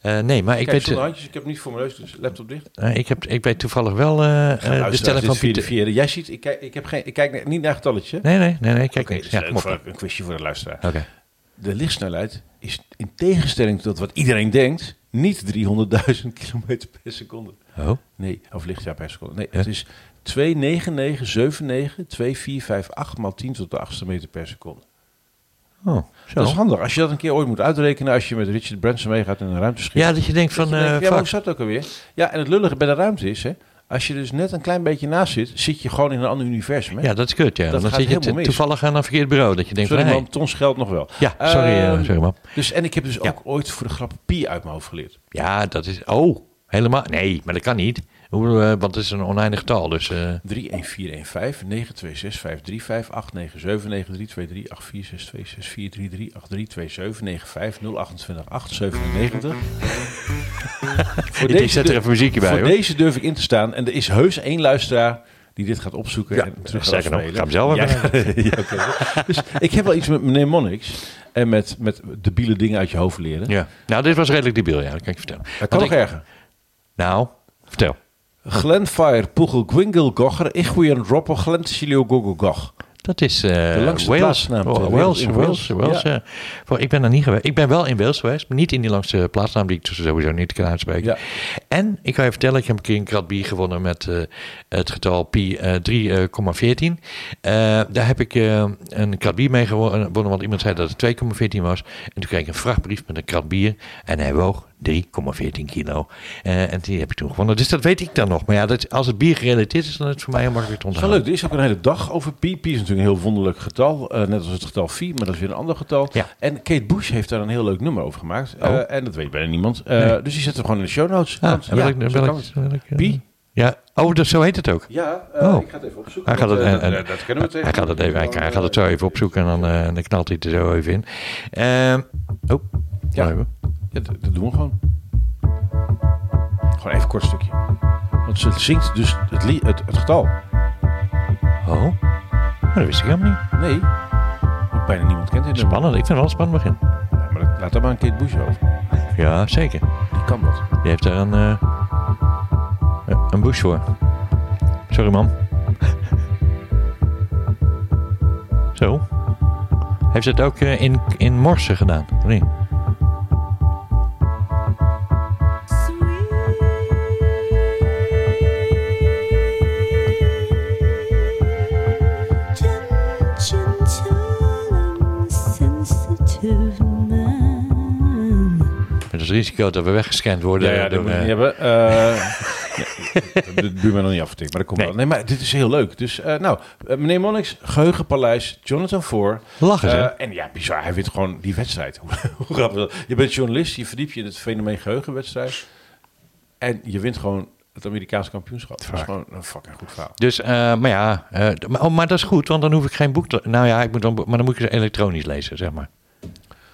Eh, nee, maar ik Kijk, weet, zonder handjes. Ik heb niet voor mijn neus, dus laptop dicht. eh, ik, heb, ik weet toevallig wel eh, eh, de stelling van Pieter. vierde. Jij ziet, ik kijk, ik heb geen, ik kijk niet naar getalletje. Nee, nee, nee, nee, kijk Oké, niks. dus, Ja, eh, kom op. voor- een quizje voor de luisteraar. Oké. De lichtsnelheid is in tegenstelling tot wat iedereen denkt, niet 300.000 kilometer per seconde. Oh, Nee, of lichtjaar per seconde. Nee, Ja. het is 29979 2458 maal 10 tot de achtste meter per seconde. Oh zo. Dat is handig. Als je dat een keer ooit moet uitrekenen, als je met Richard Branson meegaat in een ruimteschip. Ja, dat je denkt van, je denkt, eh, ja, maar hoe zat ook alweer? Ja, en het lullige bij de ruimte is, hè, als je dus net een klein beetje naast zit, zit je gewoon in een ander universum. Hè? Ja, dat is kut, ja. Dat dan gaat zit je toevallig aan een verkeerd bureau. Dat je denkt Sorry van, hey. man, tons geld nog wel. Ja, sorry, eh, Ehm, man. Dus, en ik heb dus Ja. ook ooit voor de grap pi uit mijn hoofd geleerd. Ja, dat is... Oh, helemaal... Nee, maar dat kan niet. Hoe, eh, want het is een oneindig getal, dus... eh, 31415 926 535 897 9323 846 6433 8327 95 028 897. Voor ik zet er even muziekje bij, Voor hoor. deze durf ik in te staan. En er is heus één luisteraar die dit gaat opzoeken Ja, en terug gaat sterker nog, afspelen. ik ga hem zelf Ja, ja, oké. Dus ik heb wel iets met meneer Monniks en met, met debiele dingen uit je hoofd leren. ja. Nou, dit was redelijk debiel, ja. Dat kan ik je vertellen. Dat kan Want nog ik- erger. Nou, vertel. Glenfire Pugel Gwingel Gogger Ichwien Roppel Glentilio Gogel Gog. Dat is De langste Wales. plaatsnaam Oh, Wales, in Wales, Wales. Ja. ik ben er niet geweest. Ik ben wel in Wales geweest, maar niet in die langste plaatsnaam die ik sowieso niet kan uitspreken. Ja. En ik kan je vertellen, ik heb een keer een krat bier gewonnen met eh, het getal pi eh, 3,14. Eh, daar heb ik een krat bier mee gewonnen, want iemand zei dat het 2,14 was. En toen kreeg ik een vrachtbrief met een krat bier en hij woog 3,14 kilo. Eh, en die heb ik toen gewonnen. Dus dat weet ik dan nog. Maar ja, dat, als het bier gerelateerd is, dan is het voor mij heel makkelijk te wel onthouden. leuk. Er is ook een hele dag over pi. Pi is natuurlijk een heel wonderlijk getal. eh, net als het getal phi, maar dat is weer een ander getal. Ja. En Kate Bush heeft daar een heel leuk nummer over gemaakt. Eh, Oh. en dat weet bijna niemand. Eh, Nee. Dus die zetten we gewoon in de show notes. Ah, ja, eh, Pi? Ja, oh, dat, zo heet het ook. Ja, eh, Oh. ik ga het even opzoeken. Hij gaat, het, want, en- eh, en- dat, dat kennen we tegen. hij gaat het even, hij, hij gaat het zo even opzoeken en dan, eh, dan knalt hij het er zo even in. Ehm, oh, Ja. ja. even. Ja, dat, dat doen we gewoon. Gewoon even een kort stukje. Want ze zingt dus het, li- het, het getal. Oh, Maar dat wist ik helemaal niet. Nee, bijna niemand kent nummer. Spannend, ik vind het wel een spannend begin. Ja, maar dat- laat dat maar een Kate Bush over. Ja, zeker. Die kan dat. Die heeft daar een, eh, een bush voor. Sorry man. Zo. Heeft ze het ook eh, in, in morsen gedaan? of Het risico dat we weggescand worden. Ja, ja dat moet je eh, niet hebben. Uh, de buurman nog niet afgetikt, maar dat komt Nee. wel. Nee, maar dit is heel leuk. Dus, eh, nou, eh, meneer Monniks, Geheugenpaleis, Jonathan Voor. Lachen ze. Eh, en ja, bizar, hij wint gewoon die wedstrijd. Hoe grappig dat? Je bent journalist, je verdiept je in het fenomeen geheugenwedstrijd. En je wint gewoon het Amerikaanse kampioenschap. Dat is gewoon een fucking goed verhaal. Dus, eh, maar ja, eh, maar, oh, maar dat is goed, want dan hoef ik geen boek te... Nou ja, ik moet dan, maar dan moet ik ze elektronisch lezen, zeg maar.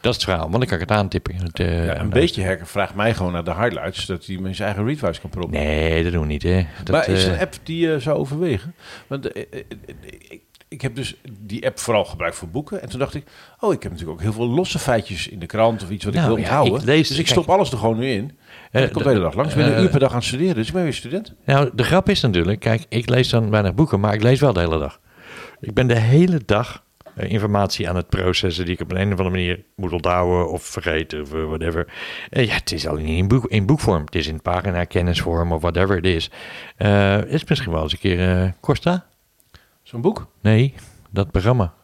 Dat is het verhaal, want dan kan ik het aantippen. in Het, eh, Ja, en een beetje hacker vraagt mij gewoon naar de highlights, zodat hij met zijn eigen readwise kan proppen. Nee, dat doen we niet, hè. Dat, maar is eh, een app die je zou overwegen? Want eh, eh, eh, ik, ik heb dus die app vooral gebruikt voor boeken. En toen dacht ik, oh, ik heb natuurlijk ook heel veel losse feitjes in de krant of iets wat ik Nou, wil ja, onthouden. ik lees- dus ik kijk. stop alles er gewoon nu in. En ik kom de hele dag langs. Ik ben een eh, uur per dag aan het studeren, dus ik ben weer student. Nou, de grap is natuurlijk, kijk, ik lees dan weinig boeken, maar ik lees wel de hele dag. Ik ben de hele dag eh, informatie aan het processen die ik op een, een of andere manier moet onthouden of vergeten of eh, whatever. Eh, ja, het is al niet in, boek, in boekvorm. Het is in pagina kennisvorm of whatever het is. Eh, is misschien wel eens een keer eh Costa? Zo'n boek. Nee, dat programma.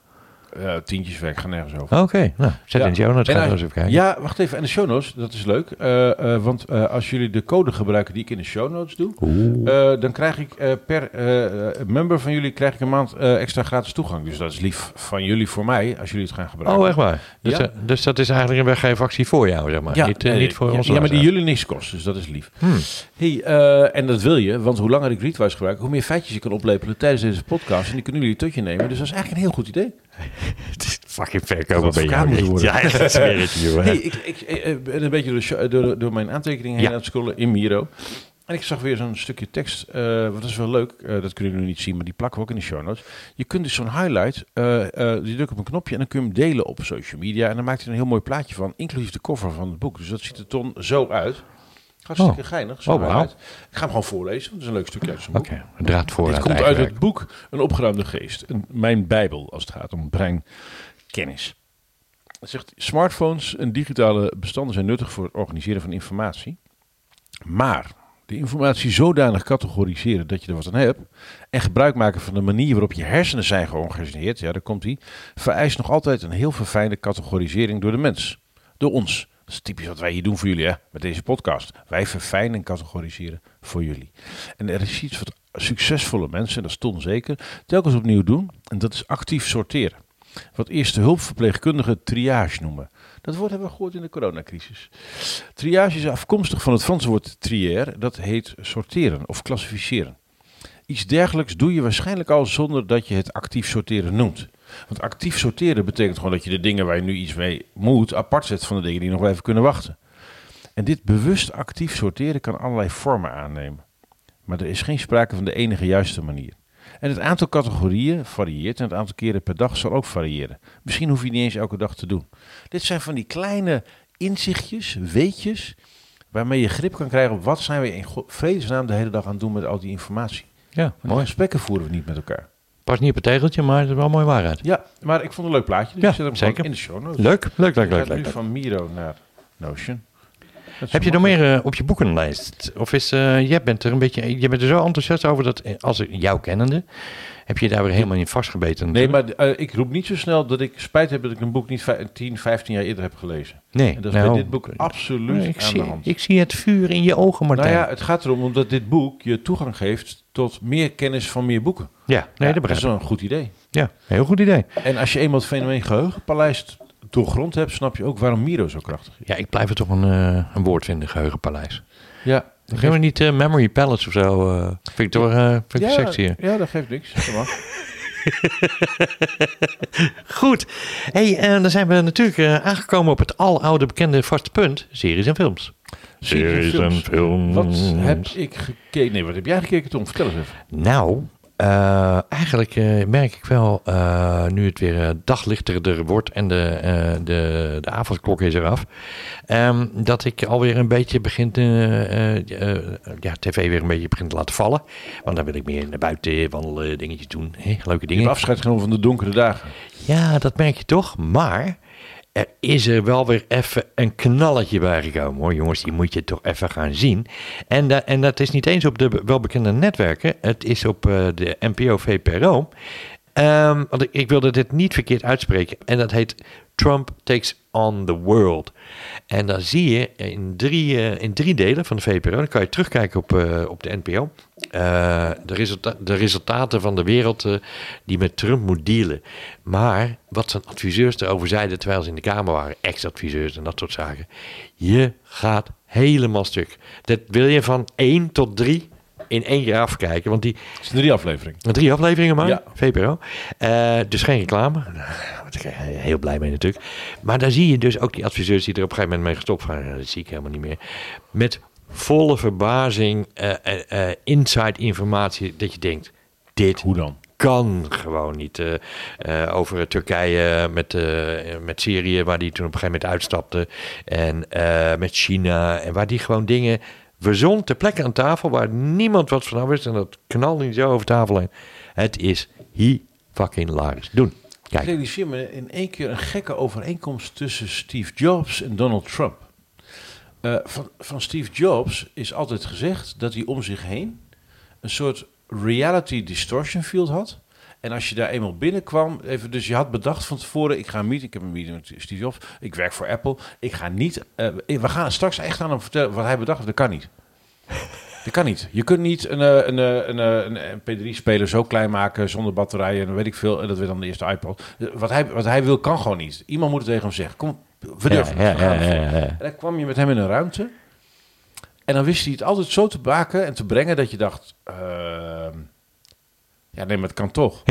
Eh, tientjes weg, ga nergens over. Oké, nou, zet Ja. in de show notes, En ga hij- er eens even kijken. Ja, wacht even. En de show notes, dat is leuk. Eh, eh, want als jullie de code gebruiken die ik in de show notes doe, dan krijg ik per member van jullie krijg ik een maand extra gratis toegang. Dus dat is lief van jullie voor mij, als jullie het gaan gebruiken. Oh, echt waar? Dus, Ja. dus dat is eigenlijk een weggeefactie voor jou, zeg maar. niet, eh, nee, niet voor ja, ons. Ja, maar die jullie niks kost, dus dat is lief. Hmm. Hey, en dat wil je, want hoe langer ik Readwise gebruik, hoe meer feitjes je kan oplepelen tijdens deze podcast. En die kunnen jullie tot je nemen. Dus dat is eigenlijk een heel goed idee. Het is fucking verkopen bij jou. Ja, dat is. Hey, ik, ik, ik ben een beetje door, show- door, door mijn aantekeningen heen Ja. aan het scrollen in Miro. En ik zag weer zo'n stukje tekst, eh wat is wel leuk, eh, dat kunnen jullie niet zien, maar die plakken we ook in de show notes. Je kunt dus zo'n highlight, eh eh je drukt op een knopje en dan kun je hem delen op social media. En dan maakt hij een heel mooi plaatje van, inclusief de cover van het boek. Dus dat ziet er ton zo uit. Hartstikke Oh. geinig. Oh, highlight. Ik ga hem gewoon voorlezen, het is een leuk stukje uit zijn boek. Oké, een draad voor Dit komt uit het boek Een opgeruimde geest. Een, mijn bijbel als het gaat om breinkennis. Het zegt, smartphones en digitale bestanden zijn nuttig voor het organiseren van informatie. Maar de informatie zodanig categoriseren dat je er wat aan hebt... en gebruik maken van de manier waarop je hersenen zijn georganiseerd... ja, daar komt hij, vereist nog altijd een heel verfijnde categorisering door de mens. Door ons. Dat is typisch wat wij hier doen voor jullie, hè, met deze podcast. Wij verfijnen en categoriseren voor jullie. En er is iets wat succesvolle mensen, en dat is zeker, telkens opnieuw doen. En dat is actief sorteren. Wat eerste hulpverpleegkundigen triage noemen. Dat woord hebben we gehoord in de coronacrisis. Triage is afkomstig van het Franse woord trier. Dat heet sorteren of klassificeren. Iets dergelijks doe je waarschijnlijk al zonder dat je het actief sorteren noemt. Want actief sorteren betekent gewoon dat je de dingen waar je nu iets mee moet apart zet van de dingen die nog wel even kunnen wachten. En dit bewust actief sorteren kan allerlei vormen aannemen. Maar er is geen sprake van de enige juiste manier. En het aantal categorieën varieert en het aantal keren per dag zal ook variëren. Misschien hoef je het niet eens elke dag te doen. Dit zijn van die kleine inzichtjes, weetjes, waarmee je grip kan krijgen op wat zijn we in vredesnaam de hele dag aan het doen met al die informatie. Ja, mooi. gesprekken voeren we niet met elkaar. Pas niet op het tegeltje, maar het is wel mooi waarheid. Ja, maar ik vond het een leuk plaatje. Dus Ja, ik zet hem zeker. in de show notes. Leuk, leuk, leuk, leuk. ga leuk. nu van Miro naar Notion. Dat is Heb je nog meer eh, op je boekenlijst? Of is, eh, jij bent er een beetje, je bent er zo enthousiast over dat, eh, als ik jou kennende, heb je daar weer helemaal in vastgebeten? Nee, maar ik roep niet zo snel dat ik spijt heb dat ik een boek niet vij- 10, 15 jaar eerder heb gelezen. nee. En dat is nou, bij dit boek absoluut nee, ik, aan zie, de hand. ik zie het vuur in je ogen, Martijn. nou ja, het gaat erom omdat dit boek je toegang geeft tot meer kennis van meer boeken. ja, nee, Ja, dat dat begrijp is ik. wel een goed idee. Ja, heel goed idee. En als je eenmaal het fenomeen geheugenpaleis doorgrond hebt, snap je ook waarom Miro zo krachtig is. Ja, ik blijf er toch een, eh, een woord vinden, geheugenpaleis. Ja, Dan gaan we niet eh, Memory Palace of zo. eh vind ik toch vind ik ja, sexy. hè? ja, dat geeft niks. Goed. Hey, en dan zijn we natuurlijk aangekomen op het aloude bekende vaste punt. Series en films. Series en films. Wat heb ik gekeken? Nee, wat heb jij gekeken, Tom? Vertel eens even. Nou, eh, eigenlijk eh, merk ik wel, eh, nu het weer daglichterder wordt en de, de, de avondklok is eraf, ehm, dat ik alweer een beetje begin ja, tv weer een beetje begint te laten vallen. Want dan wil ik meer naar buiten wandelen, dingetjes doen, hè, leuke Je dingen. hebt afscheid genomen van de donkere dagen. Ja, dat merk je toch. Maar er is er wel weer even een knalletje bij gekomen hoor. Jongens, die moet je toch even gaan zien. En, en dat is niet eens op de be- welbekende netwerken. Het is op eh, de NPO VPRO. Ehm, want ik, wilde dit niet verkeerd uitspreken. En dat heet Trump Takes on the World. En dan zie je in drie, eh, in drie delen van de VPRO. Dan kan je terugkijken op, eh, op de NPO. eh, de, de resultaten van de wereld die met Trump moet dealen. Maar wat zijn adviseurs erover zeiden terwijl ze in de Kamer waren. Ex-adviseurs en dat soort zaken. Je gaat helemaal stuk. Dat wil je van één tot drie in één keer afkijken. Want die, Het zijn drie afleveringen. Drie afleveringen maar, Ja. VPRO. Eh, dus geen reclame. Heel blij mee natuurlijk. Maar daar zie je dus ook die adviseurs die er op een gegeven moment mee gestopt. Ja, Dat zie ik helemaal niet meer. Met volle verbazing, eh, inside informatie, dat je denkt, dit Hoe dan? kan gewoon niet. over Turkije met, met Syrië, waar die toen op een gegeven moment uitstapte. En met China. En waar die gewoon dingen verzon ter plekke aan tafel waar niemand wat van af wist. En dat knalde niet zo over tafel heen. Het is he fucking hilarisch. Doen. Ik Kijk. realiseer me in één keer een gekke overeenkomst tussen Steve Jobs en Donald Trump. Eh, van, van Steve Jobs is altijd gezegd dat hij om zich heen een soort reality distortion field had. En als je daar eenmaal binnenkwam, even, dus je had bedacht van tevoren, ik ga een meeting, ik heb een meeting met Steve Jobs, ik werk voor Apple, ik ga niet, eh, we gaan straks echt aan hem vertellen wat hij bedacht heeft, dat kan niet. Dat kan niet. Je kunt niet een, eh, een, eh, een, een, een MP3-speler zo klein maken zonder batterijen en weet ik veel. En dat werd dan de eerste iPod. Wat hij, wat hij wil, kan gewoon niet. Iemand moet het tegen hem zeggen. Kom, we durven. Ja, ja, ja. En dan kwam je met hem in een ruimte. En dan wist hij het altijd zo te maken en te brengen dat je dacht... ehm, ja, nee, maar het kan toch.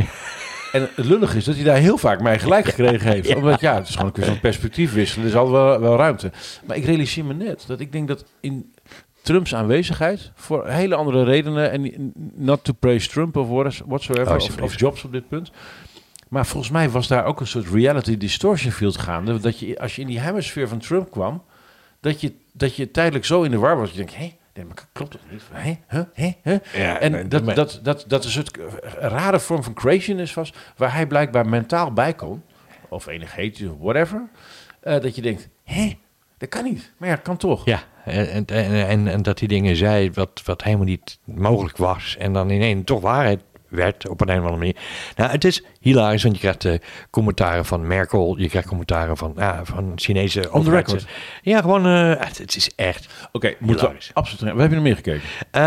En het lullig is dat hij daar heel vaak mij gelijk gekregen heeft. Omdat ja, het is gewoon een kwestie van perspectief wisselen. Er is altijd wel, wel ruimte. Maar ik realiseer me net dat ik denk dat in Trumps aanwezigheid... voor hele andere redenen... en not to praise Trump of what- whatsoever... of, Alsjeblieft. of Jobs op dit punt... Maar volgens mij was daar ook een soort reality distortion field gaande. Dat je, als je in die hemisfeer van Trump kwam, dat je, dat je tijdelijk zo in de war was. Dat je denkt, hé, nee, maar klopt toch niet? Hè, hé, hè? Ja, En nee, dat, dat, dat, dat een soort rare vorm van craziness was, waar hij blijkbaar mentaal bij kon, of energetisch, of whatever, eh, dat je denkt, hé, dat kan niet. Maar ja, het kan toch. Ja, en, en, en, en dat hij dingen zei wat, wat helemaal niet mogelijk was. En dan ineens toch waarheid werd op een, een of andere manier. Nou, het is hilarisch, want je krijgt eh, commentaren van Merkel. Je krijgt commentaren van, van Chinese On the record. overheids- Ja, gewoon, eh, het, het is echt... Oké, moeten we Hilarisch. absoluut. Wat heb je nog meer gekeken? Eh,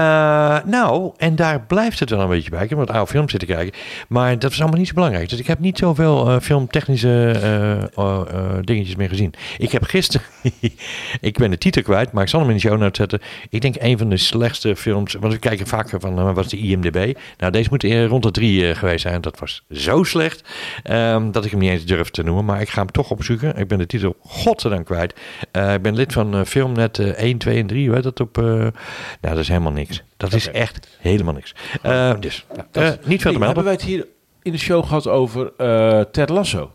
nou, en daar blijft het wel een beetje bij. Ik heb wat oude films zitten kijken. Maar dat was allemaal niet zo belangrijk. Dus ik heb niet zoveel filmtechnische eh, dingetjes meer gezien. Ik heb gisteren... ik ben de titel kwijt, maar ik zal hem in de show notes zetten. Ik denk een van de slechtste films... Want we kijken vaker van, wat is de IMDB? Nou, deze moet eh, rond de drie eh, geweest zijn. Dat was zo slecht ehm, dat ik hem niet eens durf te noemen. Maar ik ga hem toch opzoeken. Ik ben de titel godzijdank kwijt. Eh, ik ben lid van Filmnet eh, 1, 2 en 3. Weet dat op... nou, dat is helemaal niks. Dat is echt helemaal niks. Dus, nou, Dat- niet veel te melden. Hebben wij het hier in de show gehad over Ted Lasso?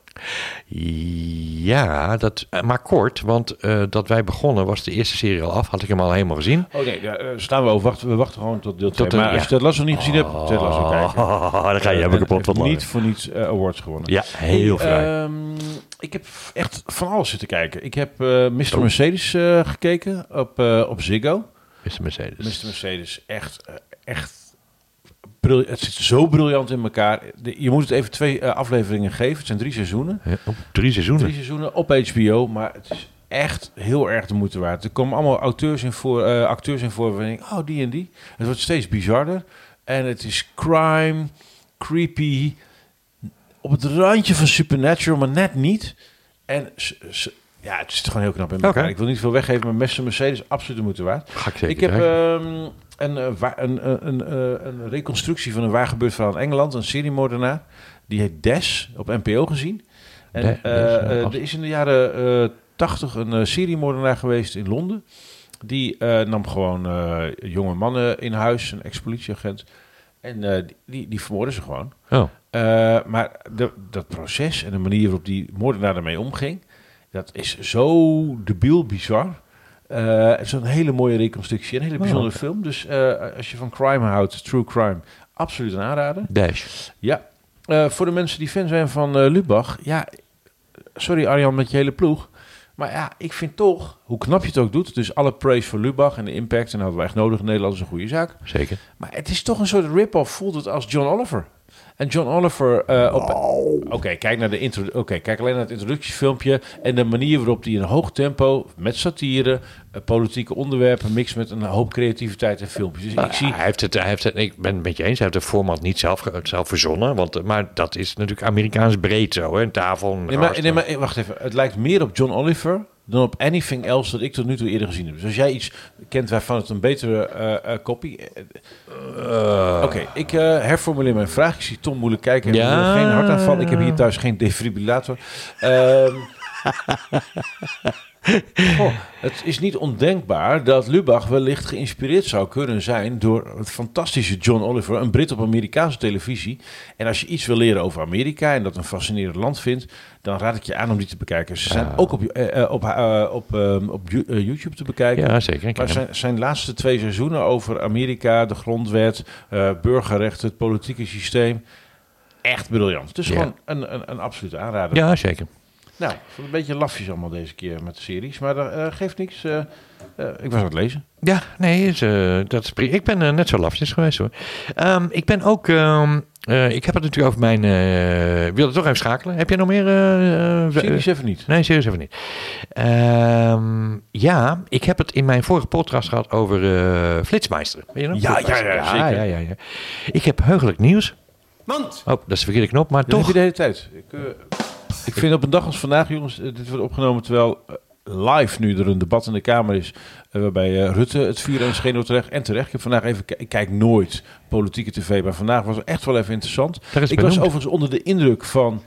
Ja, dat, eh, maar kort, want eh, dat wij begonnen was de eerste serie al af. Had ik hem al helemaal gezien. Oh nee, ja, eh, staan we over. Wachten, we wachten gewoon tot deel 2. de- Maar ja. als je Ted Lasso niet gezien hebt, Ted Lasso kijken. Oh, dan ga je hebben en kapot wat. Niet voor niets awards gewonnen. Ja, heel Hey, vrij. ehm, ik heb echt van alles zitten kijken. Ik heb Mr. Mercedes eh, gekeken op, op Ziggo. Mr. Mercedes. Mr. Mercedes, echt, echt. Het zit zo briljant in elkaar. Je moet het even twee eh, afleveringen geven. Het zijn drie seizoenen. Ja, op drie seizoenen. Drie seizoenen op HBO, maar het is echt heel erg de moeite waard. Er komen allemaal auteurs in voor, eh, acteurs in voor. oh, die en die. Het wordt steeds bizarder. En het is crime, creepy, op het randje van supernatural, maar net niet. En ja, het zit gewoon heel knap in elkaar. Ik wil niet veel weggeven, maar Mr. Mercedes absoluut de moeite waard. Ga ik zeker Ik heb een, eh, een, een, een, eh, een reconstructie van een waar gebeurd verhaal in Engeland. Een seriemoordenaar. Die heet Des, op NPO gezien. En De- Des, eh, er is in de jaren 80 een seriemoordenaar geweest in Londen. Die nam gewoon eh, jonge mannen in huis, een ex-politieagent. En die, die, vermoorden ze gewoon. Oh, maar de, dat proces en de manier waarop die moordenaar ermee omging, dat is zo debiel bizar. Eh, het is een hele mooie reconstructie, een hele Oh, bijzondere film. Dus eh, als je van crime houdt, true crime, absoluut een aanrader. Dash. Ja, Eh, voor de mensen die fan zijn van eh, Lubach, ja, sorry Arjan met je hele ploeg. Maar ja, ik vind toch, hoe knap je het ook doet, dus alle praise voor Lubach en de impact, en dat hadden we echt nodig in Nederland, is een goede zaak. Zeker. Maar het is toch een soort rip-off, voelt het als John Oliver. En John Oliver, eh, op... Oké, kijk naar de intro. Oké, kijk alleen naar het introductiefilmpje en de manier waarop hij in een hoog tempo met satire, eh, politieke onderwerpen mixt met een hoop creativiteit en filmpjes. Dus ik zie. Hij heeft het, hij heeft het, ik ben het met je eens, hij heeft het format niet zelf, zelf verzonnen. Want, eh, maar dat is natuurlijk Amerikaans breed zo. Hè? Een tafel, Nee, maar, nee, maar wacht even. Het lijkt meer op John Oliver dan op anything else dat ik tot nu toe eerder gezien heb. Dus als jij iets kent waarvan het een betere eh eh kopie. eh, Oké, ik eh, herformuleer mijn vraag. Ik zie Tom moeilijk kijken. en Ja. wil geen hartaanval. Ik heb hier thuis geen defibrillator. Ehm, goh, het is niet ondenkbaar dat Lubach wellicht geïnspireerd zou kunnen zijn door het fantastische John Oliver, een Brit op Amerikaanse televisie. En als je iets wil leren over Amerika en dat een fascinerend land vindt, dan raad ik je aan om die te bekijken. Ze zijn Ja. ook op, eh, eh, op, eh, op, ehm, op YouTube te bekijken. ja, zeker. Maar zijn, zijn laatste twee seizoenen over Amerika, de grondwet, burgerrechten, het politieke systeem. Echt briljant. Het is Ja. gewoon een, een, een absolute aanrader. Ja, zeker. Nou, ik vond het een beetje lafjes allemaal deze keer met de series. Maar dat eh, geeft niks. eh, eh, ik was aan het lezen. Ja, nee, is, eh, dat is prima. Ik ben net zo lafjes geweest hoor. Ehm, ik ben ook, ehm, eh, ik heb het natuurlijk over mijn, eh, ik wilde toch even schakelen. Heb jij nog meer? Series even niet. Nee, serieus even niet. Ehm, ja, ik heb het in mijn vorige podcast gehad over eh Flitsmeister. Weet je nog? Ja, ja, Flitsmeister. ja, zeker. ja, ja, ja. Ik heb heugelijk nieuws. Mand! Oh, dat is de verkeerde knop, maar Dat heb toch. je de hele tijd. Ik, ik vind op een dag als vandaag, jongens, eh, dit wordt opgenomen terwijl eh, live nu er een debat in de Kamer is. eh, waarbij Rutte het vuur en scheen terecht. En terecht. Ik heb vandaag even, ik kijk nooit politieke tv, maar vandaag was het echt wel even interessant. Ik was overigens onder de indruk van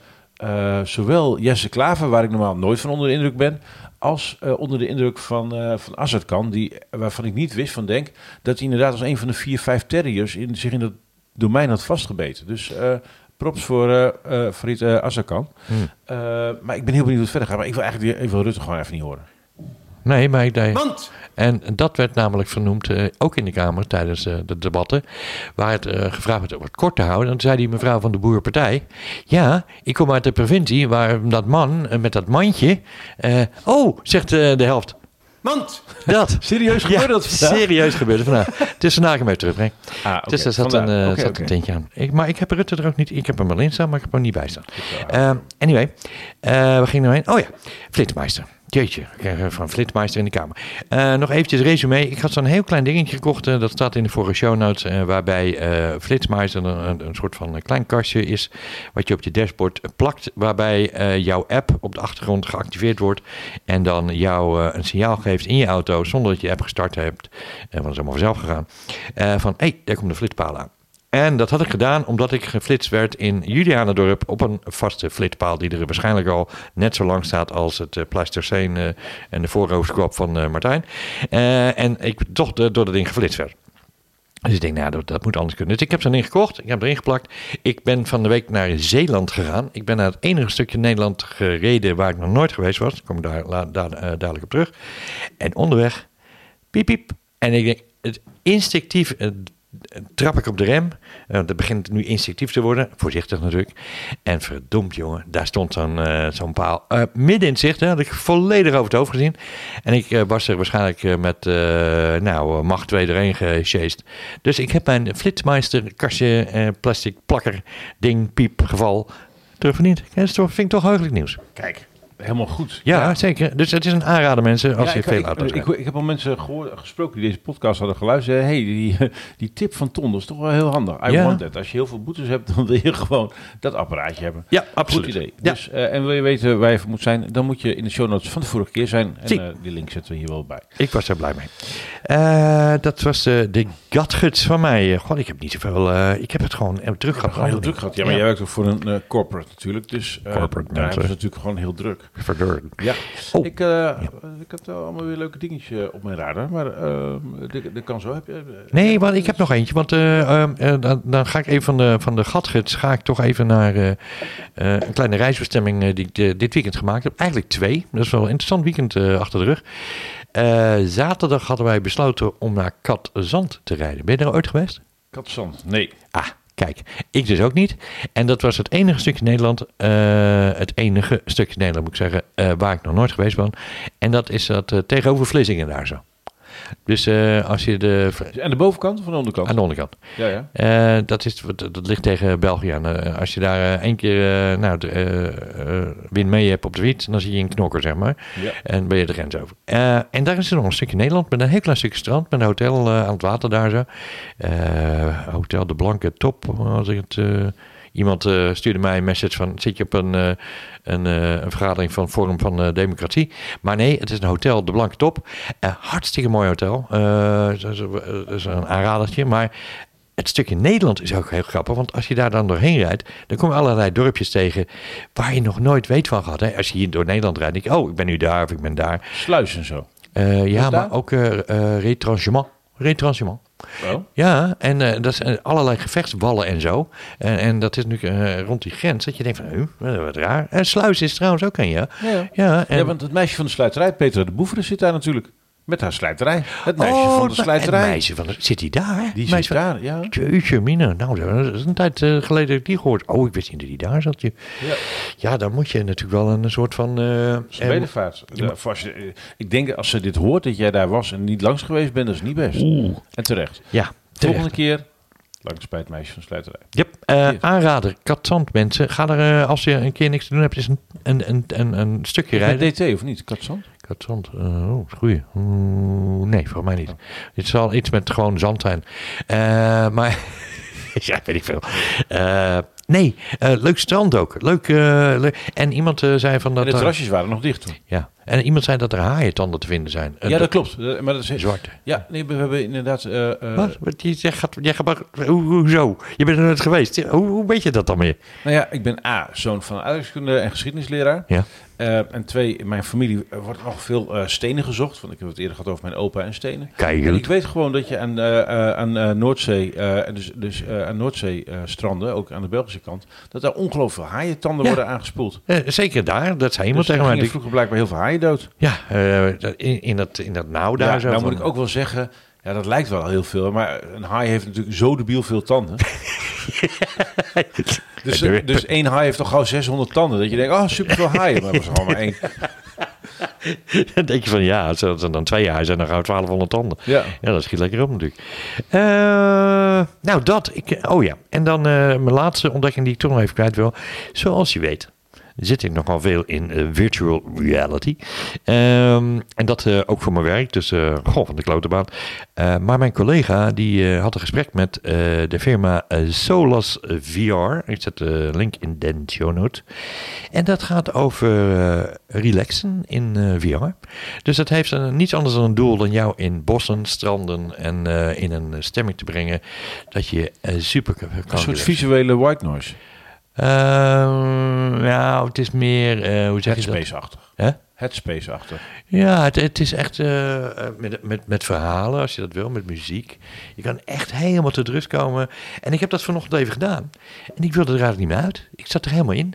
zowel Jesse Klaver, waar ik normaal nooit van onder de indruk ben, als onder de indruk van, eh van Azarkan, die, waarvan ik niet wist van denk dat hij inderdaad als een van de vier, vijf terriers in, zich in dat domein had vastgebeten. Dus props voor eh eh Farid eh, Azarkan. Hmm. Eh, maar ik ben heel benieuwd hoe het verder gaat. Maar ik wil eigenlijk die- ik wil Rutte gewoon even niet horen. Nee, maar ik deed. Want En dat werd namelijk vernoemd, eh, ook in de Kamer tijdens eh, de debatten, waar het eh, gevraagd werd om het kort te houden. Dan zei die mevrouw van de Boerenpartij, ja, ik kom uit de provincie waar dat man met dat mandje, eh, oh, zegt eh, de helft. Mand! Dat. Serieus gebeurde dat vandaag? serieus gebeurde vandaag. Het is vandaag even terugbrengen. Ah. Dus daar zat, een, eh, zat oké. een tintje aan. Ik, maar ik heb Rutte er ook niet, ik heb hem in staan, maar ik heb hem niet bij staan. Eh, anyway, eh waar ging nou heen? Oh ja, Flitsmeister. Jeetje, van Flitsmeister in de kamer. Eh, nog eventjes resume. Ik had zo'n heel klein dingetje gekocht. eh, dat staat in de vorige show notes. eh, waarbij Flitsmeister een, een, soort van klein kastje is. Wat je op je dashboard plakt. Waarbij jouw app op de achtergrond geactiveerd wordt. En dan jou een signaal geeft in je auto. Zonder dat je app gestart hebt. want dat is allemaal vanzelf gegaan. van hé, hey, daar komt de flitspaal aan. En dat had ik gedaan omdat ik geflitst werd in Julianendorp op een vaste flitspaal die er waarschijnlijk al net zo lang staat als het uh, en de voorhoofdkwap van uh, Martijn. En ik toch door dat ding geflitst werd. Dus ik denk, nou, dat, dat moet anders kunnen. Dus ik heb zo'n ding gekocht, ik heb erin geplakt. Ik ben van de week naar Zeeland gegaan. Ik ben naar het enige stukje Nederland gereden waar ik nog nooit geweest was. Daar kom ik daar, la, daar dadelijk op terug. En onderweg, piep, piep. En ik denk, het instinctief trap ik op de rem. Uh, dat begint nu instinctief te worden. Voorzichtig natuurlijk. En verdomd jongen, daar stond zo'n uh, zo'n paal uh, midden in het zicht. Hè, had ik volledig over het hoofd gezien. En ik uh, was er waarschijnlijk met nou, macht 2 erheen gesjeest. Dus ik heb mijn Flitsmeister kastje plastic plakker ding piep geval terugverdiend. Dat vind ik toch heugelijk nieuws. Kijk, helemaal goed. Ja, ja, zeker. Dus het is een aanrader mensen als ja, je ik, veel auto's ik, ik, ik, heb al mensen gesproken die deze podcast hadden geluisterd. hey, die, die tip van Ton, dat is toch wel heel handig. I Ja. want that. Als je heel veel boetes hebt, dan wil je gewoon dat apparaatje hebben. Ja, absoluut. Goed idee. Ja. Dus, uh, en wil je weten waar je voor moet zijn, dan moet je in de show notes van de vorige keer zijn. En uh, die link zetten we hier wel bij. Ik was er blij mee. Uh, dat was uh, de gadgets van mij. God, ik heb niet zoveel. Ik heb het gewoon druk gehad. Gewoon heel druk gehad. Ja, maar jij werkt ook voor een corporate natuurlijk. Dus Corporate daar hebben ze natuurlijk gewoon heel druk. Verdorie. Ja. Oh. Ik, uh, ik heb wel allemaal weer leuke dingetjes op mijn radar. Maar uh, dat kan zo. Heb je, Nee, want ik heb nog eentje. Want uh, dan, dan, ga ik even van de, van de gadgets. Ga ik toch even naar een kleine reisbestemming die ik dit weekend gemaakt heb. Eigenlijk twee. Dat is wel een interessant weekend achter de rug. Uh, zaterdag hadden wij besloten om naar Katzand te rijden. Ben je er ooit geweest? Katzand, nee. Ah, kijk, ik dus ook niet. En dat was het enige stukje Nederland, uh, het enige stukje Nederland moet ik zeggen, uh, waar ik nog nooit geweest ben. En dat is dat uh, tegenover Vlissingen daar zo. Dus uh, als je de... Aan de bovenkant of aan de onderkant? Aan de onderkant. Ja, ja. Uh, dat, is, dat ligt tegen België aan. Uh, als je daar één keer nou, wind mee hebt op de fiets, dan zie je een knokker, zeg maar. Ja. En ben je de grens over. En daar is er nog een stukje Nederland met een heel klein stukje strand. Met een hotel aan het water daar zo. Hotel De Blanke Top, als ik het... uh, Iemand uh, stuurde mij een message van: zit je op een, uh, een, uh, een, vergadering van Forum van Democratie? Maar nee, het is een hotel, de Blanke Top. hartstikke mooi hotel. dat is, dat, is, een aanradertje. Maar het stukje Nederland is ook heel grappig. Want als je daar dan doorheen rijdt, dan kom je allerlei dorpjes tegen waar je nog nooit weet van gehad. Hè? Als je hier door Nederland rijdt, denk je: oh, ik ben nu daar of ik ben daar. Sluis en zo. ja, maar ook retranchement. Retranchement. Oh. Ja, en uh, dat zijn allerlei gevechtsballen en zo. En, en dat is nu uh, rond die grens dat je denkt van, uh, wat raar. En Sluis is trouwens ook een, ja. Ja, ja, en... ja, want het meisje van de sluiterij, Petra de Boeveren, zit daar natuurlijk. Met haar slijterij. Het meisje Oh, van de het slijterij. meisje van de, zit hij daar? Die zit van- daar, ja. Jeetje, Mine. Nou, dat is een tijd eh, geleden dat ik die gehoord. Oh, ik wist niet dat hij daar zat. Je. Ja. Ja, dan moet je natuurlijk wel een soort van... eh, bedevaart. Ja, ik denk als ze dit hoort dat jij daar was en niet langs geweest bent, dat is niet best. En terecht. ja, Volgende terecht. keer, langs bij het meisje van de slijterij. Yep. Hier. aanrader, katzand mensen. Ga er, als je een keer niks te doen hebt, is een, een, een, een, een stukje rijden. DT of niet? Katzand? Katzand, eh, oh, goeie. Oeh, nee, volgens mij niet. Het zal iets met gewoon zand zijn. Eh, maar, ja, weet ik veel. Eh, nee, leuk strand ook. Leuk, leuk. En iemand zei van En dat... de er- terrasjes waren nog dicht toen. ja, en iemand zei dat er haaientanden te vinden zijn. Ja, dat klopt. Eh, Maar dat is, Zwarte. Ja, nee, we hebben inderdaad... eh, eh, Wat? Je, gaat, jij gaat, hoe, hoezo? Je bent er net geweest. Hoe, hoe weet je dat dan meer? Nou ja, ik ben A, zoon van aardrijkskunde en geschiedenisleraar. Ja. En twee, in mijn familie wordt nog veel stenen gezocht. Want ik heb het eerder gehad over mijn opa en stenen. Kijk, En ik weet gewoon dat je aan, eh, eh, aan Noordzee, dus, dus aan Noordzee eh, stranden, ook aan de Belgische kant, dat daar ongelooflijk veel haaientanden Ja. worden aangespoeld. Zeker daar, dat zei iemand Dus tegen mij. vroeger blijkbaar heel veel haaien dood. Ja, eh, in, in, dat, in dat nauw daar Ja, zo. nou van- moet ik ook wel zeggen, ja, dat lijkt wel heel veel, maar een haai heeft natuurlijk zo debiel veel tanden. dus, doe- dus één haai heeft toch gauw 600 tanden. Dat je denkt, oh, superveel haaien. Maar dat was maar één. Dan denk je van ja, als er dan twee jaar zijn, dan gaan we 1200 tanden. Ja. Ja, dat schiet lekker op natuurlijk. Eh, nou, dat. Ik, oh ja, en dan eh, mijn laatste ontdekking die ik toch nog even kwijt wil. Zoals je weet zit ik nogal veel in eh, virtual reality. Ehm, en dat eh, ook voor mijn werk, dus eh goh, van de klote baan. Eh, maar mijn collega die had een gesprek met de firma Solas VR. Ik zet de link in de show notes. En dat gaat over relaxen in VR. Dus dat heeft een, niets anders dan een doel dan jou in bossen, stranden en in een stemming te brengen dat je super kan Een soort relaxen. visuele white noise. Nou, het is meer, eh, hoe zeg je dat? Headspace-achtig. Hè? Headspace-achtig. Ja, het, het is echt eh, eh, met, met, met verhalen, als je dat wil, met muziek. Je kan echt helemaal tot rust komen. En ik heb dat vanochtend even gedaan. En ik wilde er eigenlijk niet meer uit. Ik zat er helemaal in.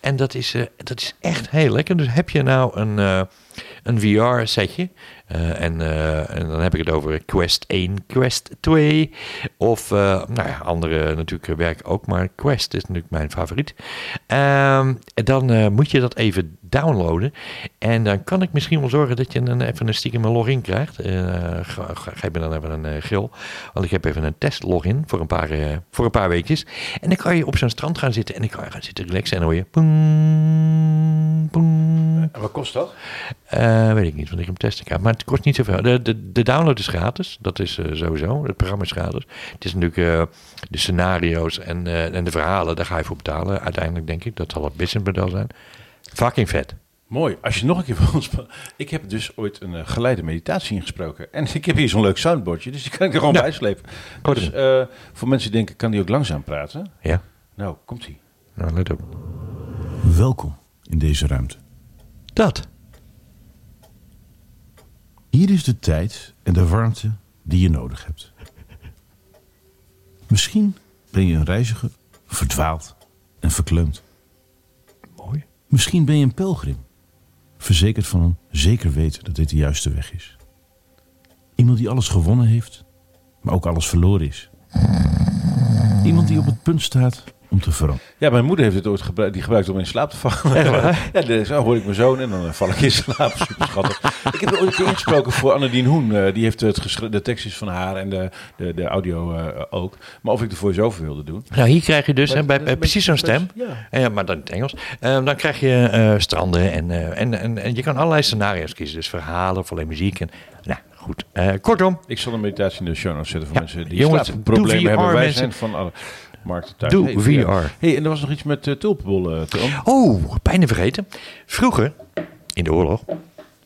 En dat is, dat is echt heel lekker. Dus heb je nou een, een VR-setje. Eh, en, eh, en dan heb ik het over Quest 1, Quest 2. Of, eh, nou ja, andere natuurlijk werken ook. Maar Quest is natuurlijk mijn favoriet. Ehm, dan moet je dat even downloaden. En dan kan ik misschien wel zorgen dat je een, even een stiekem een login krijgt. Ga- geef me dan even een eh, gil. Want ik heb even een test login voor een paar, eh, voor een paar weekjes. En dan kan je op zo'n strand gaan zitten. En dan kan je gaan zitten relaxen. En hoor je... En wat kost dat? Weet ik niet, want ik heb hem testen kan. Maar het kost niet zoveel. De, de, de download is gratis. Dat is sowieso. Het programma is gratis. Het is natuurlijk de scenario's en, en de verhalen. Daar ga je voor betalen. Uiteindelijk denk ik. Dat zal het businessmodel zijn. Fucking vet. Mooi. Als je nog een keer voor ons... Ik heb dus ooit een eh, geleide meditatie ingesproken. En ik heb hier zo'n leuk soundboardje, dus die kan ik er gewoon Ja. bij slepen. Dus eh, voor mensen die denken, kan die ook langzaam praten? Ja, Nou, komt-ie. nou let op. Welkom in deze ruimte. Dat. Hier is de tijd en de warmte die je nodig hebt. Misschien ben je een reiziger, verdwaald en verkleumd. Misschien ben je een pelgrim, verzekerd van een zeker weten dat dit de juiste weg is. Iemand die alles gewonnen heeft, maar ook alles verloren is. Iemand die op het punt staat om te veranderen. Ja, mijn moeder heeft het ooit gebruikt, die gebruikt om in slaap te vallen. ja, dus, dan hoor ik mijn zoon en dan eh, val ik in slaap. Super schattig. ik heb er ooit ingesproken voor Annedien Hoen. eh, die heeft het de tekstjes van haar en de, de, de audio eh, ook. Maar of ik de voice-over wilde doen. Nou, hier krijg je dus Maar hè, bij, precies zo'n stem. Ja. Maar dan in het Engels. Dan krijg je eh, stranden en, eh, en, en, en je kan allerlei scenario's kiezen. Dus verhalen of alleen muziek. En, nou, goed. Eh, kortom, Ik zal een meditatie in de show notes zetten voor Ja, mensen die jongens, slaapproblemen hebben. Wij mensen. zijn van alle markten thuis. Doe Hey, VR. Hey, en er was nog iets met uh, tulpenbollen, Tom. Oh, bijna vergeten. Vroeger, in de oorlog.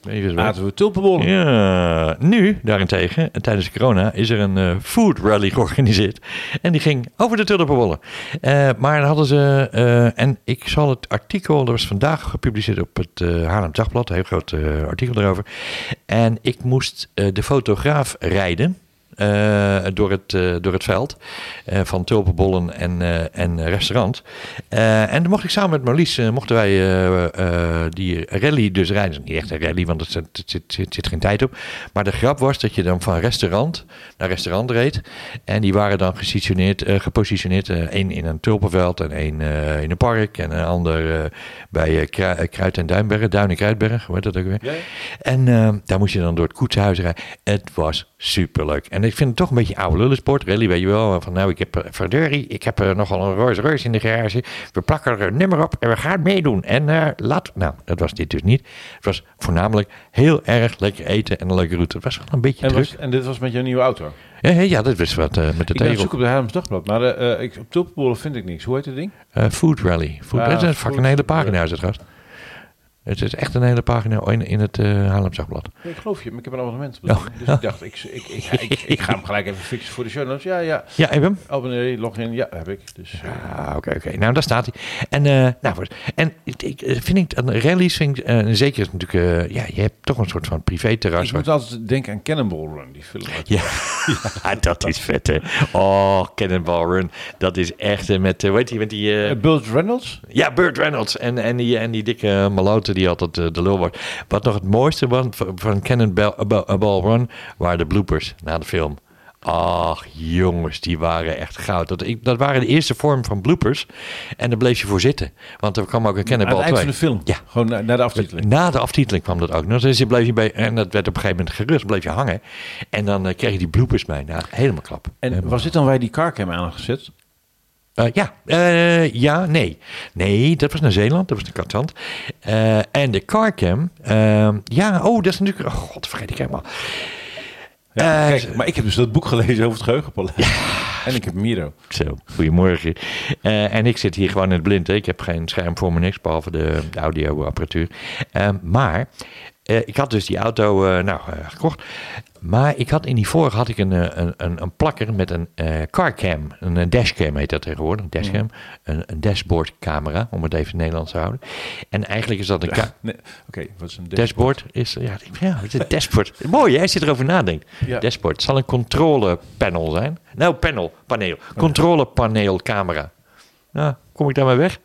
Even zo. Aten we tulpenbollen? Ja, nu daarentegen, en tijdens corona, is er een eh, food rally georganiseerd. En die ging over de tulpenbollen. Eh maar dan hadden ze, eh, en ik zal het artikel, dat was vandaag gepubliceerd op het eh Haarlem Dagblad, een heel groot eh, artikel daarover. En ik moest eh, de fotograaf rijden. Eh, door, het, eh, door het veld eh, van tulpenbollen en, en restaurant. En dan mocht ik samen met Marlies, mochten wij die rally dus rijden. Het is Niet echt een rally, want er zit, zit, zit, zit geen tijd op. Maar de grap was dat je dan van restaurant naar restaurant reed. En die waren dan gesitioneerd, eh, gepositioneerd. Eén in een tulpenveld en één in een park. En een ander bij Krui- Kruid en Duinberg, Duin en Kruidberg, hoe heet dat ook weer? Ja, ja. En daar moest je dan door het koetshuis rijden. Het was superleuk. En ik vind het toch een beetje oude lullensport. Rally, weet je wel. Van nou, ik heb, uh, verdorie, ik heb eh, nogal een Rolls Royce in de garage. We plakken er een nummer op en we gaan meedoen. En eh, laat... Nou, dat was dit dus niet. Het was voornamelijk heel erg lekker eten en een leuke route. Het was wel een beetje En, druk. was, en dit was met jouw nieuwe auto? Ja, ja, dat was wat eh, met de Ik ben tegel. zoek op de Haarlems Dagblad, maar eh, eh, ik, op tulpenbollen vind ik niks. Hoe heet het ding? Eh, food Rally. Food, Ah, het is een hele Rally. pagina is het gast. Het is echt een hele pagina in, in het uh, Dagblad. Ik geloof je, maar ik heb een abonnement. Oh. Dus ik dacht, ik, ik, ik, ik, ga hem gelijk even fixen voor de show notes. Ja, ja. Ja, heb je hem? Abonnee, login, ja, heb ik. Dus, eh, Ah, oké, oké. Nou, daar staat hij. En, eh, nou, goed. en ik, vind ik, aan rallies vind ik, zeker is natuurlijk, ja, je hebt toch een soort van privé-terras. ik waar- moet altijd denken aan Cannonball Run, die film. Ja, ja, dat is vet, hè. Oh, Cannonball Run. Dat is echt met, heet die, met die... Burt Reynolds? ja, Burt Reynolds. En, en, die, en die dikke malote die altijd eh, de lul wordt. Wat nog het mooiste was van, van Cannonball Run waren de bloopers na de film. Ach, jongens, die waren echt goud. Dat, ik, dat waren de eerste vorm van bloopers. En daar bleef je voor zitten. Want er kwam ook een Aan Cannonball het eind 2. van de film. Ja. Gewoon na, na de aftiteling. Na de aftiteling kwam dat ook nog. Dus je bleef je bij, en dat werd op een gegeven moment gerust, bleef je hangen. En dan eh, kreeg je die bloopers mee. Nou, helemaal klap. En was dit dan waar die carcam aan Eh, ja, Eh, ja, nee. Nee, dat was naar Zeeland, dat was de Katzand. Eh, en de carcam, eh, ja, oh, dat is natuurlijk, oh god, vergeet ik helemaal. Ja, kijk, maar ik heb dus dat boek gelezen over het geheugenpaleis. En ik heb Miro. Zo, goedemorgen. En ik zit hier gewoon in het blind. Hè. Ik heb geen scherm voor me niks, behalve de, de audioapparatuur. Maar ik had dus die auto eh, nou, eh, gekocht. Maar ik had in die vorige had ik een, eh, een, een, een plakker met een eh, carcam. Een, eh, dashcam heet dat tegenwoordig. Een dashcam. Een, een dashboardcamera, om het even Nederlands te houden. En eigenlijk is dat een... Nee, Oké, wat is een Dashboard is, ja, het is een dashboard. Mooi, hè, als je erover nadenkt. Ja. Dashboard. Het zal een controlepanel zijn. Nou, panel, paneel. Controlepaneel camera. Nou, kom ik daarmee weg?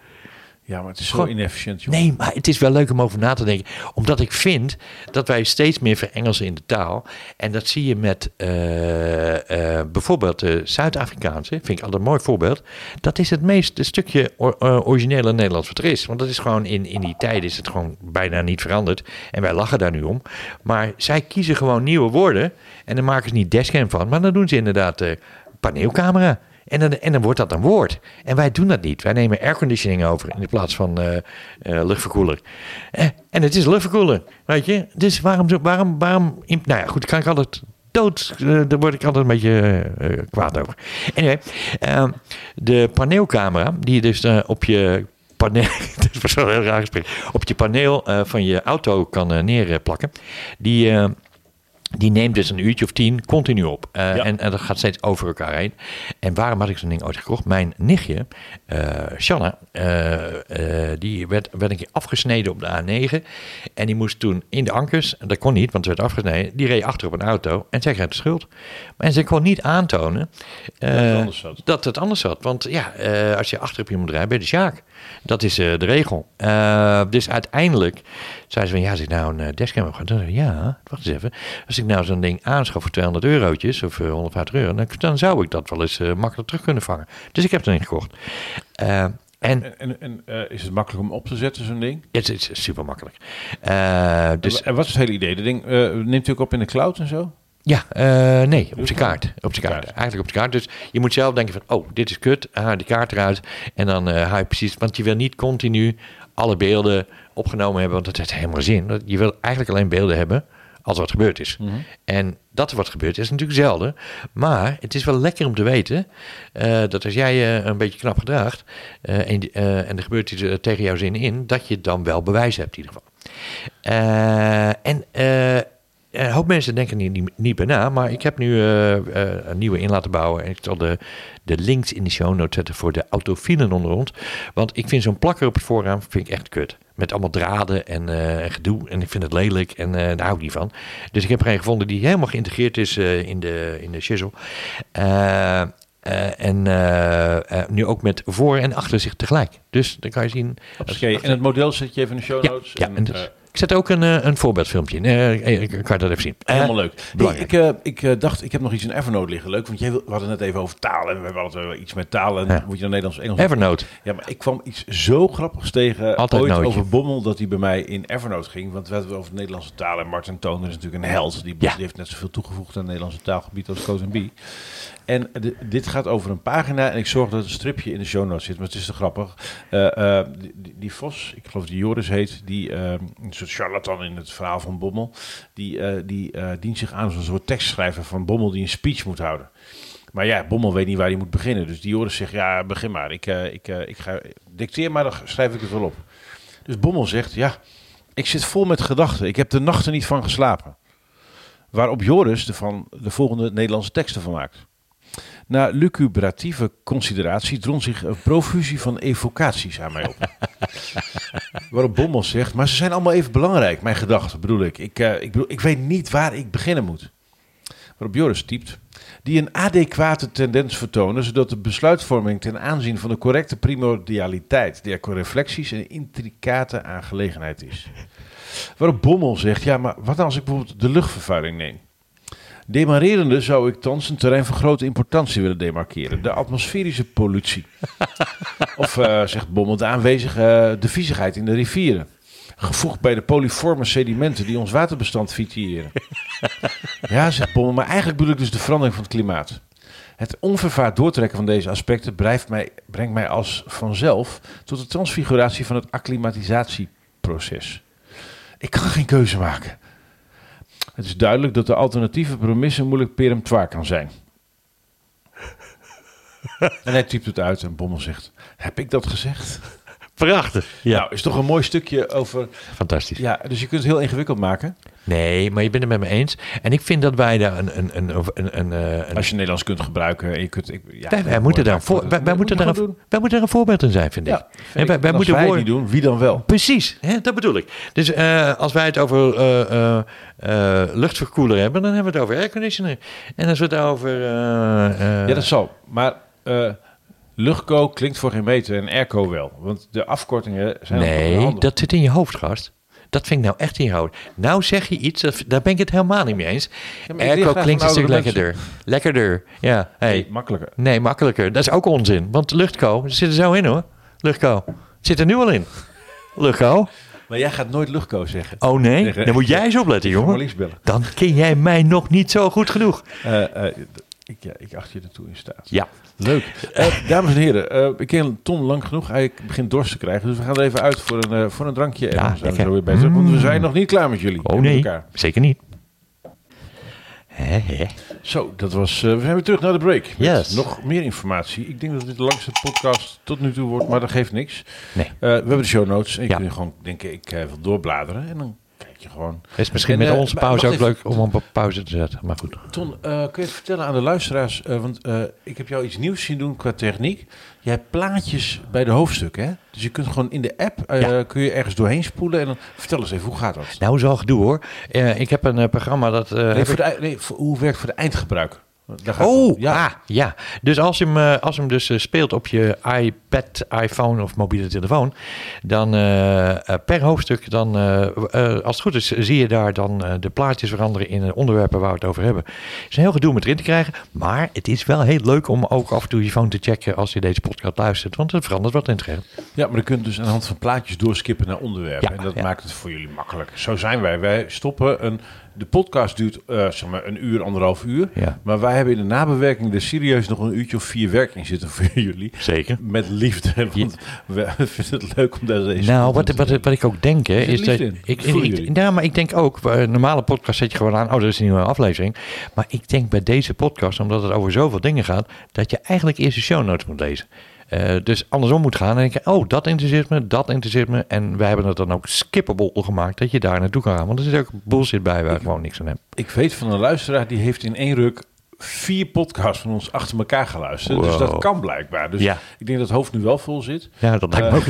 Ja, maar het is zo Gewoon- inefficiënt, joh. Nee, maar het is wel leuk om over na te denken. Omdat ik vind dat wij steeds meer verengelsen in de taal. En dat zie je met eh, eh, bijvoorbeeld de Zuid-Afrikaanse. Vind ik altijd een mooi voorbeeld. Dat is het meest het stukje or- eh, originele Nederlands wat er is. Want dat is gewoon in, in die tijd is het gewoon bijna niet veranderd. En wij lachen daar nu om. Maar zij kiezen gewoon nieuwe woorden. En dan maken ze niet dashcam van. Maar dan doen ze inderdaad paneelcamera. En dan, en wordt dat een woord. En wij doen dat niet. Wij nemen airconditioning over in plaats van eh, eh, luchtverkoeler. Eh, en het is luchtverkoeler, weet je. Dus waarom, waarom, waarom... nou ja, goed, kan ik altijd dood... eh, daar word ik altijd een beetje kwaad over. Anyway, ehm, de paneelcamera, die je dus op je paneel... dat was wel heel raar gesprek. Op je paneel van je auto kan neerplakken. Die... die neemt dus een uurtje of tien continu op. Eh, Ja. en, en dat gaat steeds over elkaar heen. En waarom had ik zo'n ding ooit gekocht? Mijn nichtje, eh Shanna, eh, die werd, werd een keer afgesneden op de A9. En die moest toen in de ankers, dat kon niet, want ze werd afgesneden. Die reed achter op een auto en zij kreeg de schuld. En ze kon niet aantonen Dat het anders zat. dat het anders zat. Want ja, als je achter op je moet rijden, ben je de Sjaak. Dat is de regel. Dus uiteindelijk zei ze van, ja, ik nou een dashcam ik, ja, wacht eens even. Als ik nou zo'n ding aanschaf voor 200 eurotjes of eh, 150 euro, dan, dan zou ik dat wel eens eh, makkelijk terug kunnen vangen. Dus ik heb er een gekocht. Eh, en En, en, eh, is het makkelijk om op te zetten, zo'n ding? het is super makkelijk. Eh, dus Dus, en wat is het hele idee? Dat ding eh, neemt u ook op in de cloud en zo? Ja, eh, nee, op zijn kaart. Op zijn kaart. Eigenlijk op zijn kaart. Dus je moet zelf denken van, oh, dit is kut. Haal die kaart eruit. En dan eh haal je precies... Want je wil niet continu alle beelden opgenomen hebben. Want dat heeft helemaal zin. Je wil eigenlijk alleen beelden hebben als wat gebeurd is. En dat er wat gebeurd is, natuurlijk zelden. Maar het is wel lekker om te weten... eh, dat als jij je een beetje knap gedraagt... eh, en, eh, en er gebeurt iets eh, tegen jouw zin in... dat je dan wel bewijs hebt in ieder geval. Eh, en... een hoop mensen denken niet, niet, niet bij na, maar ik heb nu eh, eh, een nieuwe in laten bouwen. En ik zal de, de links in de show notes zetten voor de autofielen onder ons. Want ik vind zo'n plakker op het voorraam vind ik echt kut. Met allemaal draden en eh, gedoe. En ik vind het lelijk en daar hou ik niet van. Dus ik heb er een gevonden die helemaal geïntegreerd is in, de, in de shizzle. En nu ook met voor- en achterzicht tegelijk. Dus dan kan je zien. Oké, en het model zet je even in de show Ja, notes. ja en, en dus- ik zet ook een, eh, een voorbeeldfilmpje in. Eh, ik kan je dat even zien. Eh, Helemaal leuk. Hey, ik, eh, ik eh, dacht, ik heb nog iets in Evernote liggen. Leuk, want jij, we hadden het net even over taal. En we hebben altijd iets met taal. En moet je dan Nederlands Engels... Evernote. Ja, maar ik kwam iets zo grappigs tegen Altijd ooit nootje. over Bommel... dat hij bij mij in Evernote ging. Want we hadden het over de Nederlandse taal. En Martin Toner is natuurlijk een held. Die, heeft net zoveel toegevoegd aan het Nederlandse taalgebied als Coat B. En dit gaat over een pagina. En ik zorg dat een stripje in de show notes zit. Maar het is te grappig. Eh, eh, die, Vos, ik geloof die Joris heet... die eh, een soort charlatan in het verhaal van Bommel... die, eh, die dient zich aan als een soort tekstschrijver van Bommel... die een speech moet houden. Maar ja, Bommel weet niet waar hij moet beginnen. Dus die Joris zegt, ja, begin maar. Ik, ik, ik ga, dicteer maar, dan schrijf ik het wel op. Dus Bommel zegt, ja, ik zit vol met gedachten. Ik heb de nachten niet van geslapen. Waarop Joris de, van de volgende Nederlandse teksten van maakt. Na lucubratieve consideratie drong zich een profusie van evocaties aan mij op. Waarop Bommel zegt, maar ze zijn allemaal even belangrijk, mijn gedachten bedoel ik. Ik, eh, ik, bedoel, ik weet niet waar ik beginnen moet. Waarop Joris typt, die een adequate tendens vertonen, zodat de besluitvorming ten aanzien van de correcte primordialiteit der reflecties een intricate aangelegenheid is. Waarop Bommel zegt, ja, maar wat als ik bijvoorbeeld de luchtvervuiling neem? Demarerende zou ik thans een terrein van grote importantie willen demarkeren. De atmosferische pollutie. of, eh, zegt Bommel, de aanwezige eh, de viezigheid in de rivieren. Gevoegd bij de poliforme sedimenten die ons waterbestand vitiëren. ja, zegt Bommel, maar eigenlijk bedoel ik dus de verandering van het klimaat. Het onvervaard doortrekken van deze aspecten brengt mij, brengt mij als vanzelf tot de transfiguratie van het acclimatisatieproces. Ik kan geen keuze maken. Het is duidelijk dat de alternatieve premisse moeilijk peremptoir kan zijn. en hij typt het uit en Bommel zegt, heb ik dat gezegd? Prachtig. Ja, Nou, is toch een mooi stukje over... fantastisch. Ja, dus je kunt het heel ingewikkeld maken. Nee, maar je bent het met me eens. En ik vind dat wij daar een... een, een, een, een, eh, een Als je Nederlands kunt gebruiken en je kunt... Ik, ja, wij, wij moeten daar een voor, wij, wij moeten daar een, wij moeten er een voorbeeld in zijn, vind ik. Ja, en wij, wij moeten wij die doen, wie dan wel? Precies, hè, dat bedoel ik. Dus eh, als wij het over eh, eh, eh, luchtverkoeler hebben, dan hebben we het over airconditioner. En als we het over... eh, eh, Ja, dat zal. Maar eh luchtco klinkt voor geen meter en airco wel. Want de afkortingen zijn Nee, dat zit in je hoofd, gast. Dat vind ik nou echt in je hoofd. Nou zeg je iets, daar ben ik het helemaal niet mee eens. Airco graag klinkt een stuk lekkerder. Lekkerder, ja. Hey. Nee, makkelijker. Nee, makkelijker. Dat is ook onzin. Want luchtco, zit er zo in hoor. Luchtco. Zit er nu al in. Luchtco. Maar jij gaat nooit luchtco zeggen. Oh nee, dan moet jij eens opletten, Jongen. Dan ken jij mij nog niet zo goed genoeg. Eh, eh, ik, ja, ik acht je ertoe in staat. Ja. Leuk. Eh, dames en heren, eh, ik ken Ton lang genoeg. Hij begint dorst te krijgen. Dus we gaan er even uit voor een, eh, voor een drankje. En Ja, dan zijn we zo weer bezig. Want we zijn nog niet klaar met jullie. Oh nee, elkaar. zeker niet. Hè, hè. Zo, dat was. eh, we zijn weer terug naar de break. Met Yes. Nog meer informatie. Ik denk dat dit de langste podcast tot nu toe wordt, maar dat geeft niks. Nee. Eh, we hebben de show notes. En je Ja. kunt gewoon denken, ik eh, wil doorbladeren. En dan je gewoon. Is misschien En, met eh, onze pauze ook leuk om op pauze te zetten. Maar goed. Ton, eh, kun je het vertellen aan de luisteraars? eh, want ik heb jou iets nieuws zien doen qua techniek. Jij hebt plaatjes bij de hoofdstukken, hè? Dus je kunt gewoon in de app, Ja. kun je ergens doorheen spoelen. En dan vertel eens even, hoe gaat dat? Nou, zo gedoe hoor. Ik heb een programma dat... Nee, voor de, nee, voor- hoe werkt het voor de eindgebruiker? Oh, ja. ah, ja. Dus als je hem, eh, als je hem dus eh, speelt op je iPad, iPhone of mobiele telefoon, dan eh, per hoofdstuk, dan, als het goed is, zie je daar dan de plaatjes veranderen in de onderwerpen waar we het over hebben. Het is een heel gedoe om het erin te krijgen, maar het is wel heel leuk om ook af en toe je phone te checken als je deze podcast luistert, want het verandert wat in het scherm. Ja, maar je kunt dus aan de hand van plaatjes doorskippen naar onderwerpen. Ja, en dat ja. maakt het voor jullie makkelijk. Zo zijn wij. Wij stoppen een... De podcast duurt eh, zeg maar een uur, anderhalf uur. Ja. Maar wij hebben in de nabewerking er serieus nog een uurtje of vier werk in zitten voor jullie. Zeker. Met liefde. Want we vinden het leuk om daar deze... Nou, wat, wat, wat ik ook denk, hè, is dat. in. Ik, ik, ja, maar ik denk ook, bij een normale podcast zet je gewoon aan, oh, er is een nieuwe aflevering. Maar ik denk bij deze podcast, omdat het over zoveel dingen gaat, dat je eigenlijk eerst de show notes moet lezen. Eh, dus andersom moet gaan en denken, oh, dat interesseert me, dat interesseert me. En wij hebben het dan ook skippable gemaakt dat je daar naartoe kan gaan. Want er zit ook bullshit bij waar ik gewoon niks aan heb. Ik weet van een luisteraar die heeft in één ruk vier podcasts van ons achter elkaar geluisterd. Dus dat kan blijkbaar. Dus Ja. ik denk dat het hoofd nu wel vol zit. Ja, dat lijkt me ook.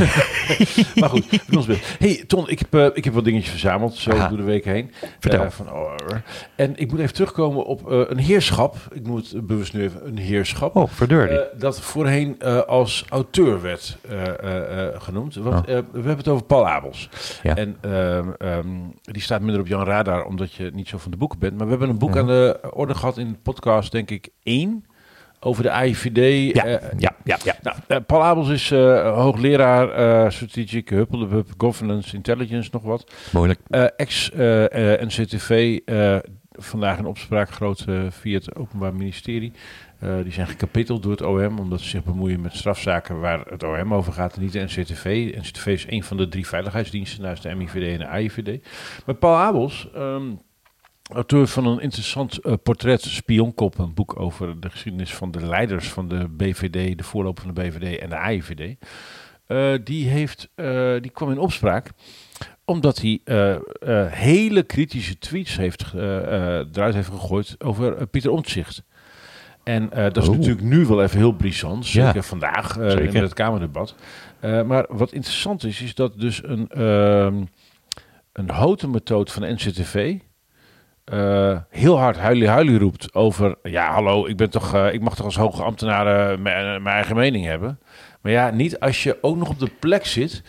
maar goed, ons best. Hey Ton, ik heb, eh, ik heb wat dingetjes verzameld zo Aha. door de week heen. Vertel. Eh, van, oh, eh, en ik moet even terugkomen op eh, een heerschap. Ik noem het bewust nu even een heerschap. Oh, verdurdy. Eh, dat voorheen eh, als auteur werd eh, eh, eh, genoemd. Want Oh. eh, we hebben het over Paul Abels. Ja. En ehm, ehm, die staat minder op Jan Radar, omdat je niet zo van de boeken bent. Maar we hebben een boek aan de orde gehad in de podcast, denk ik, één. Over de AIVD. ja, eh, ja, ja, ja. nou, eh, Paul Abels is eh, hoogleraar Strategic Huppeldepup Governance Intelligence, nog wat. Moeilijk. Ex-NCTV, vandaag in opspraak groot via het Openbaar Ministerie. Die zijn gekapiteld door het OM, omdat ze zich bemoeien met strafzaken waar het OM over gaat en niet de NCTV. NCTV is een van de drie veiligheidsdiensten naast de MIVD en de AIVD. Maar Paul Abels, ehm, auteur van een interessant eh, portret, Spionkop, een boek over de geschiedenis van de leiders van de BVD, de voorloper van de BVD en de AIVD. Eh, die, heeft, eh, die kwam in opspraak omdat hij hele kritische tweets heeft, eruit heeft gegooid over Pieter Omtzigt. En dat is Oh. natuurlijk nu wel even heel brisant, Ja. zeker vandaag Zeker. in het Kamerdebat. Maar wat interessant is, is dat dus een, ehm een houten methode van NCTV eh, heel hard huilie huilie roept over... ja, hallo, ik, ben toch, eh, ik mag toch als hoge ambtenaar eh, mijn eigen mening hebben. Maar ja, niet als je ook nog op de plek zit...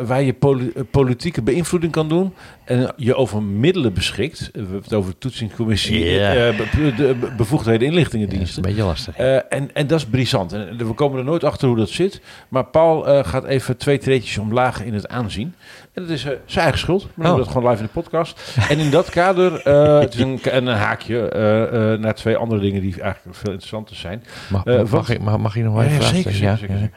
waar je poli- politieke beïnvloeding kan doen... en je over middelen beschikt. We hebben het over de toetsingscommissie... De be- bevoegdheden Ja, inlichtingendiensten. een beetje lastig. En, en dat is brisant. En we komen er nooit achter hoe dat zit. Maar Paul gaat even twee treetjes omlaag in het aanzien. En dat is eh, zijn eigen schuld. Maar we doen Oh. dat gewoon live in de podcast. en in dat kader, eh, het is een, een haakje eh, naar twee andere dingen die eigenlijk veel interessanter zijn. Mag, mag, ik, mag, mag ik nog wel Ja, even ja, vragen zeker, stellen? zeker, zeker,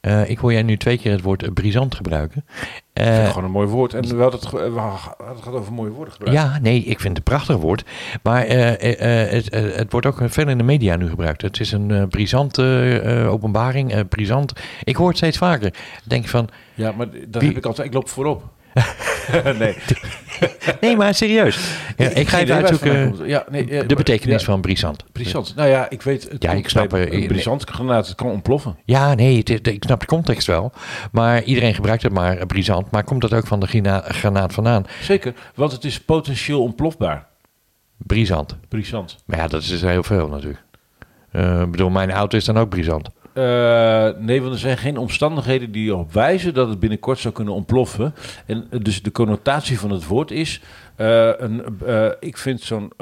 Eh, ik hoor jij nu twee keer het woord eh, brisant gebruiken. Ik vind het Eh, gewoon een mooi woord. En we hadden het, ge- we hadden het gehad over mooie woorden gebruikt. ja, nee, ik vind het een prachtig woord. Maar eh, eh, eh, het, eh, het wordt ook veel in de media nu gebruikt. Het is een eh, brisante eh, openbaring, eh, brisant. Ik hoor het steeds vaker. Denk van, Ja, maar dat Wie- heb ik altijd. Ik loop voorop. nee. nee, maar serieus. Ja, ik ga even uitzoeken. Ja, nee, eh, de maar- betekenis ja, van brisant. Brisant. Nou ja, ik weet. Het Ja, ik snap, eh, Een brisant granaat, het kan ontploffen. Ja, nee, het ik snap de context wel. Maar iedereen gebruikt het maar eh, brisant. Maar komt dat ook van de grina- granaat vandaan? Zeker, want het is potentieel ontplofbaar. Brisant. Brisant. Maar ja, dat is dus heel veel natuurlijk. Eh, Ik bedoel, mijn auto is dan ook brisant. Eh, nee, want er zijn geen omstandigheden die erop wijzen dat het binnenkort zou kunnen ontploffen. En eh, dus de connotatie van het woord is. eh, een, ik vind zo'n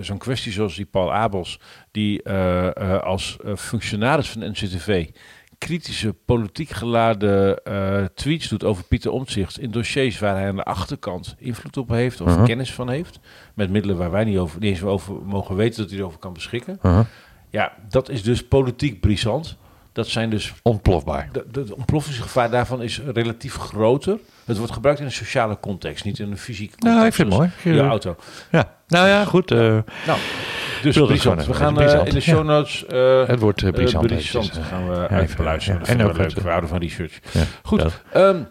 zo'n kwestie zoals die Paul Abels, die als functionaris van NCTV kritische, politiek geladen tweets doet over Pieter Omtzigt in dossiers waar hij aan de achterkant invloed op heeft of Mhm. kennis van heeft, met middelen waar wij niet, over, niet eens over mogen weten dat hij erover kan beschikken. Uh-huh. Ja, dat is dus politiek brisant. Dat zijn dus Ontplofbaar. de ontploffingsgevaar daarvan is relatief groter. Het wordt gebruikt in een sociale context, niet in een fysieke context. Nou, ik vind het mooi. Je auto. Ja, nou ja, goed. eh, Nou, dus brisant. We gaan eh, in de show notes... eh, het wordt brisant. brisant gaan we even even, beluisteren. ja. Dat En ook leuk. het, We houden van research. ja, Goed. Ehm,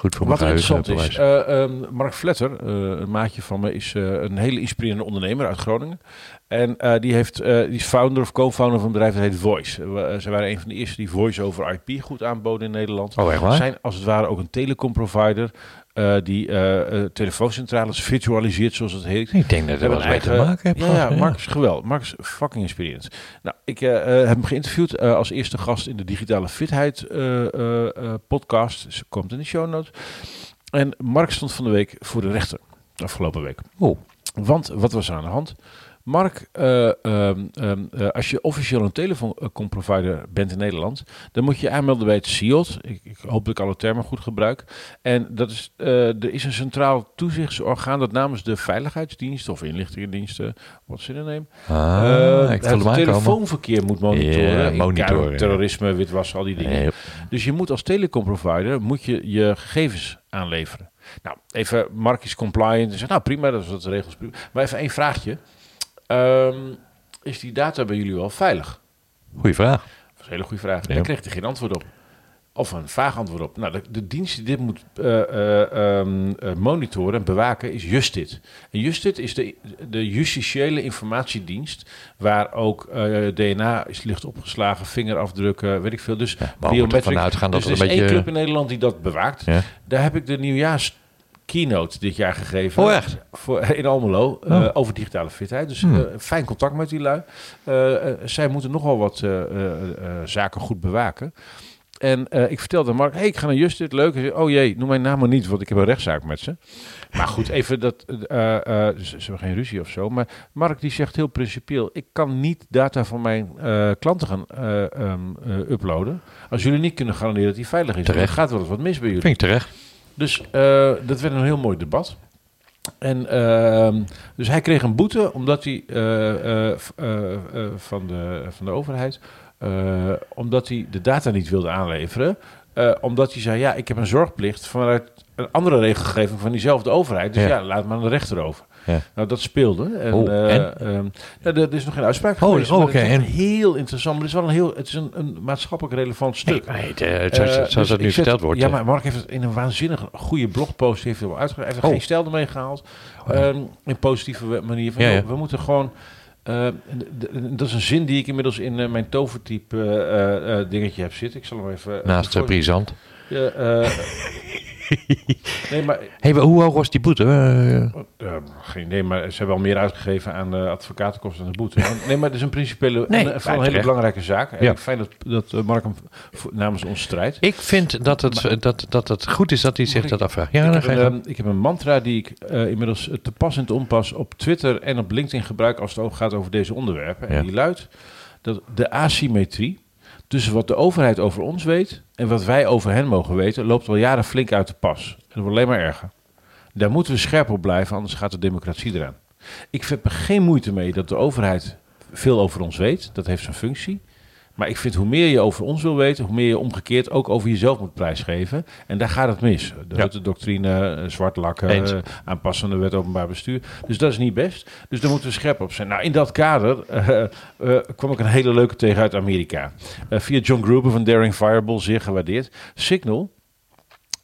goed voor wat interessant is, ehm, Mark Vletter, eh, een maatje van me, is eh, een hele inspirerende ondernemer uit Groningen. En die, heeft, die is founder of co-founder van een bedrijf dat heet Voice. Ze waren een van de eerste die Voice over IP goed aanboden in Nederland. Oh, echt waar? zijn als het ware ook een telecomprovider eh, die eh, telefooncentrales virtualiseert, zoals het heet. Ik denk dat We hebben mee te maken heeft. Ja, ja, Mark is geweldig. Mark is fucking inspirerend. Nou, ik heb hem geïnterviewd als eerste gast in de Digitale Fitheid podcast. Ze komt in de show notes. En Mark stond van de week voor de rechter, afgelopen week. Oh, Want wat was er aan de hand? Mark, eh, ehm, ehm, eh, als je officieel een telecomprovider bent in Nederland, dan moet je je aanmelden bij het CIOT. Ik, ik hoop dat ik alle termen goed gebruik. En dat is, eh, er is een centraal toezichtsorgaan dat namens de veiligheidsdiensten of inlichtingendiensten, wat ze nemen, ah, ik het telefoonverkeer moet monitoren. Monitoren, terrorisme, witwassen, al die dingen. Nee, Dus je moet als telecomprovider moet je, je gegevens aanleveren. Nou, even Mark is compliant. Zegt, nou prima, dat is wat de regels. Maar even één vraagje. Ehm, is die data bij jullie wel veilig? Goeie vraag. Dat was een hele goede vraag. Ja. Daar kreeg hij geen antwoord op. Of een vaag antwoord op. Nou, de, de dienst die dit moet eh, eh, ehm, eh, monitoren en bewaken is Justit. En Justit is de, de justitiële informatiedienst... waar ook DNA is, ligt opgeslagen, vingerafdrukken, weet ik veel. Dus uitgaan dat dus er een is één beetje- club in Nederland die dat bewaakt. Ja. Daar heb ik de nieuwjaars keynote dit jaar gegeven. Oh, echt? Voor, in Almelo, eh, Oh. over digitale fitheid. Dus Hmm. eh, fijn contact met die lui. Eh, eh, zij moeten nogal wat eh, eh, eh, zaken goed bewaken. En eh, ik vertelde Mark, hey, ik ga naar Justit, leuk. Hij zei, oh jee, noem mijn naam maar niet, want ik heb een rechtszaak met ze. Maar goed, even dat, eh, eh, ze, hebben geen ruzie of zo. Maar Mark die zegt heel principieel, ik kan niet data van mijn eh, klanten gaan eh, ehm, eh, uploaden. Als jullie niet kunnen garanderen dat die veilig is. Terecht. Dan gaat wel eens wat mis bij jullie. Vind ik terecht. Dus eh, dat werd een heel mooi debat. En ehm, dus hij kreeg een boete omdat hij eh, eh, van, de, van de overheid, omdat hij de data niet wilde aanleveren. Omdat hij zei, ja, ik heb een zorgplicht vanuit een andere regelgeving van diezelfde overheid. Dus ja, Ja. laat maar aan de rechter over. Ja. Nou, dat speelde. En, Oh, eh, en? ehm, nou, er is nog geen uitspraak Oh, geweest. oh, oké, en? heel interessant. Maar het is wel een, heel, het is een, een maatschappelijk relevant stuk. Nee, eh, het- zoals, Eh, zoals dus dat nu zet- verteld wordt. Ja, maar Mark heeft het in een waanzinnig goede blogpost heeft hij wel uitgegeven. Hij heeft er Oh. geen stijl ermee gehaald. Ehm, in positieve manier. Van, Ja, We moeten gewoon... dat is een zin die ik inmiddels in mijn tovertype dingetje heb zitten. Ik zal hem even... naast voor- brisant. Ja, nee, maar... Hey, maar hoe hoog was die boete? Eh, eh, geen idee, maar ze hebben al meer uitgegeven aan eh, advocatenkosten en de boete. Nee, maar het is een principiële... Nee, en, een hele belangrijke zaak. En Ja. ik fijn dat, dat Mark hem namens ons strijdt. ik vind dat het, dat, dat het goed is dat hij zich ik- dat afvraagt. Ja, ik, dan heb een, ik heb een mantra die ik inmiddels te pas en te onpas op Twitter en op LinkedIn gebruik als het gaat over deze onderwerpen. En Ja. die luidt dat de asymmetrie tussen wat de overheid over ons weet en wat wij over hen mogen weten, loopt al jaren flink uit de pas. En dat wordt alleen maar erger. Daar moeten we scherp op blijven, anders gaat de democratie eraan. Ik heb er geen moeite mee dat de overheid veel over ons weet. Dat heeft zijn functie. Maar ik vind hoe meer je over ons wil weten, hoe meer je omgekeerd ook over jezelf moet prijsgeven. En daar gaat het mis. De Ja. Rutte-doctrine, eh, zwart lakken, eh, aanpassende wet openbaar bestuur. Dus dat is niet best. Dus daar moeten we scherp op zijn. Nou, in dat kader eh, kwam ik een hele leuke tegen uit Amerika. Via John Gruber van Daring Fireball, zeer gewaardeerd. Signal.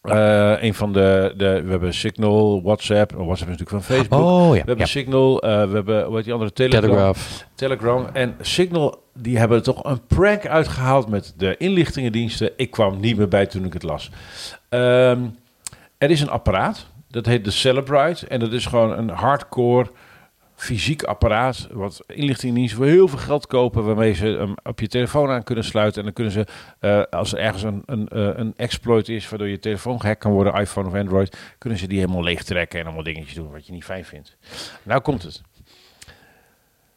Eh, een van de, de, we hebben Signal, WhatsApp, oh, WhatsApp is natuurlijk van Facebook. Oh we ja, hebben ja. Signal, eh, we hebben, hoe heet die andere, Telegram. Telegraph. Telegram en Signal, die hebben toch een prank uitgehaald met de inlichtingendiensten. Ik kwam niet meer bij toen ik het las. Ehm, er is een apparaat, dat heet de Celebrite. En dat is gewoon een hardcore fysiek apparaat, wat inlichtingendiensten voor heel veel geld kopen, waarmee ze hem op je telefoon aan kunnen sluiten. En dan kunnen ze, eh, als er ergens een, een, eh, een exploit is, waardoor je telefoon gehackt kan worden, iPhone of Android, kunnen ze die helemaal leeg trekken en allemaal dingetjes doen wat je niet fijn vindt. Nou komt het.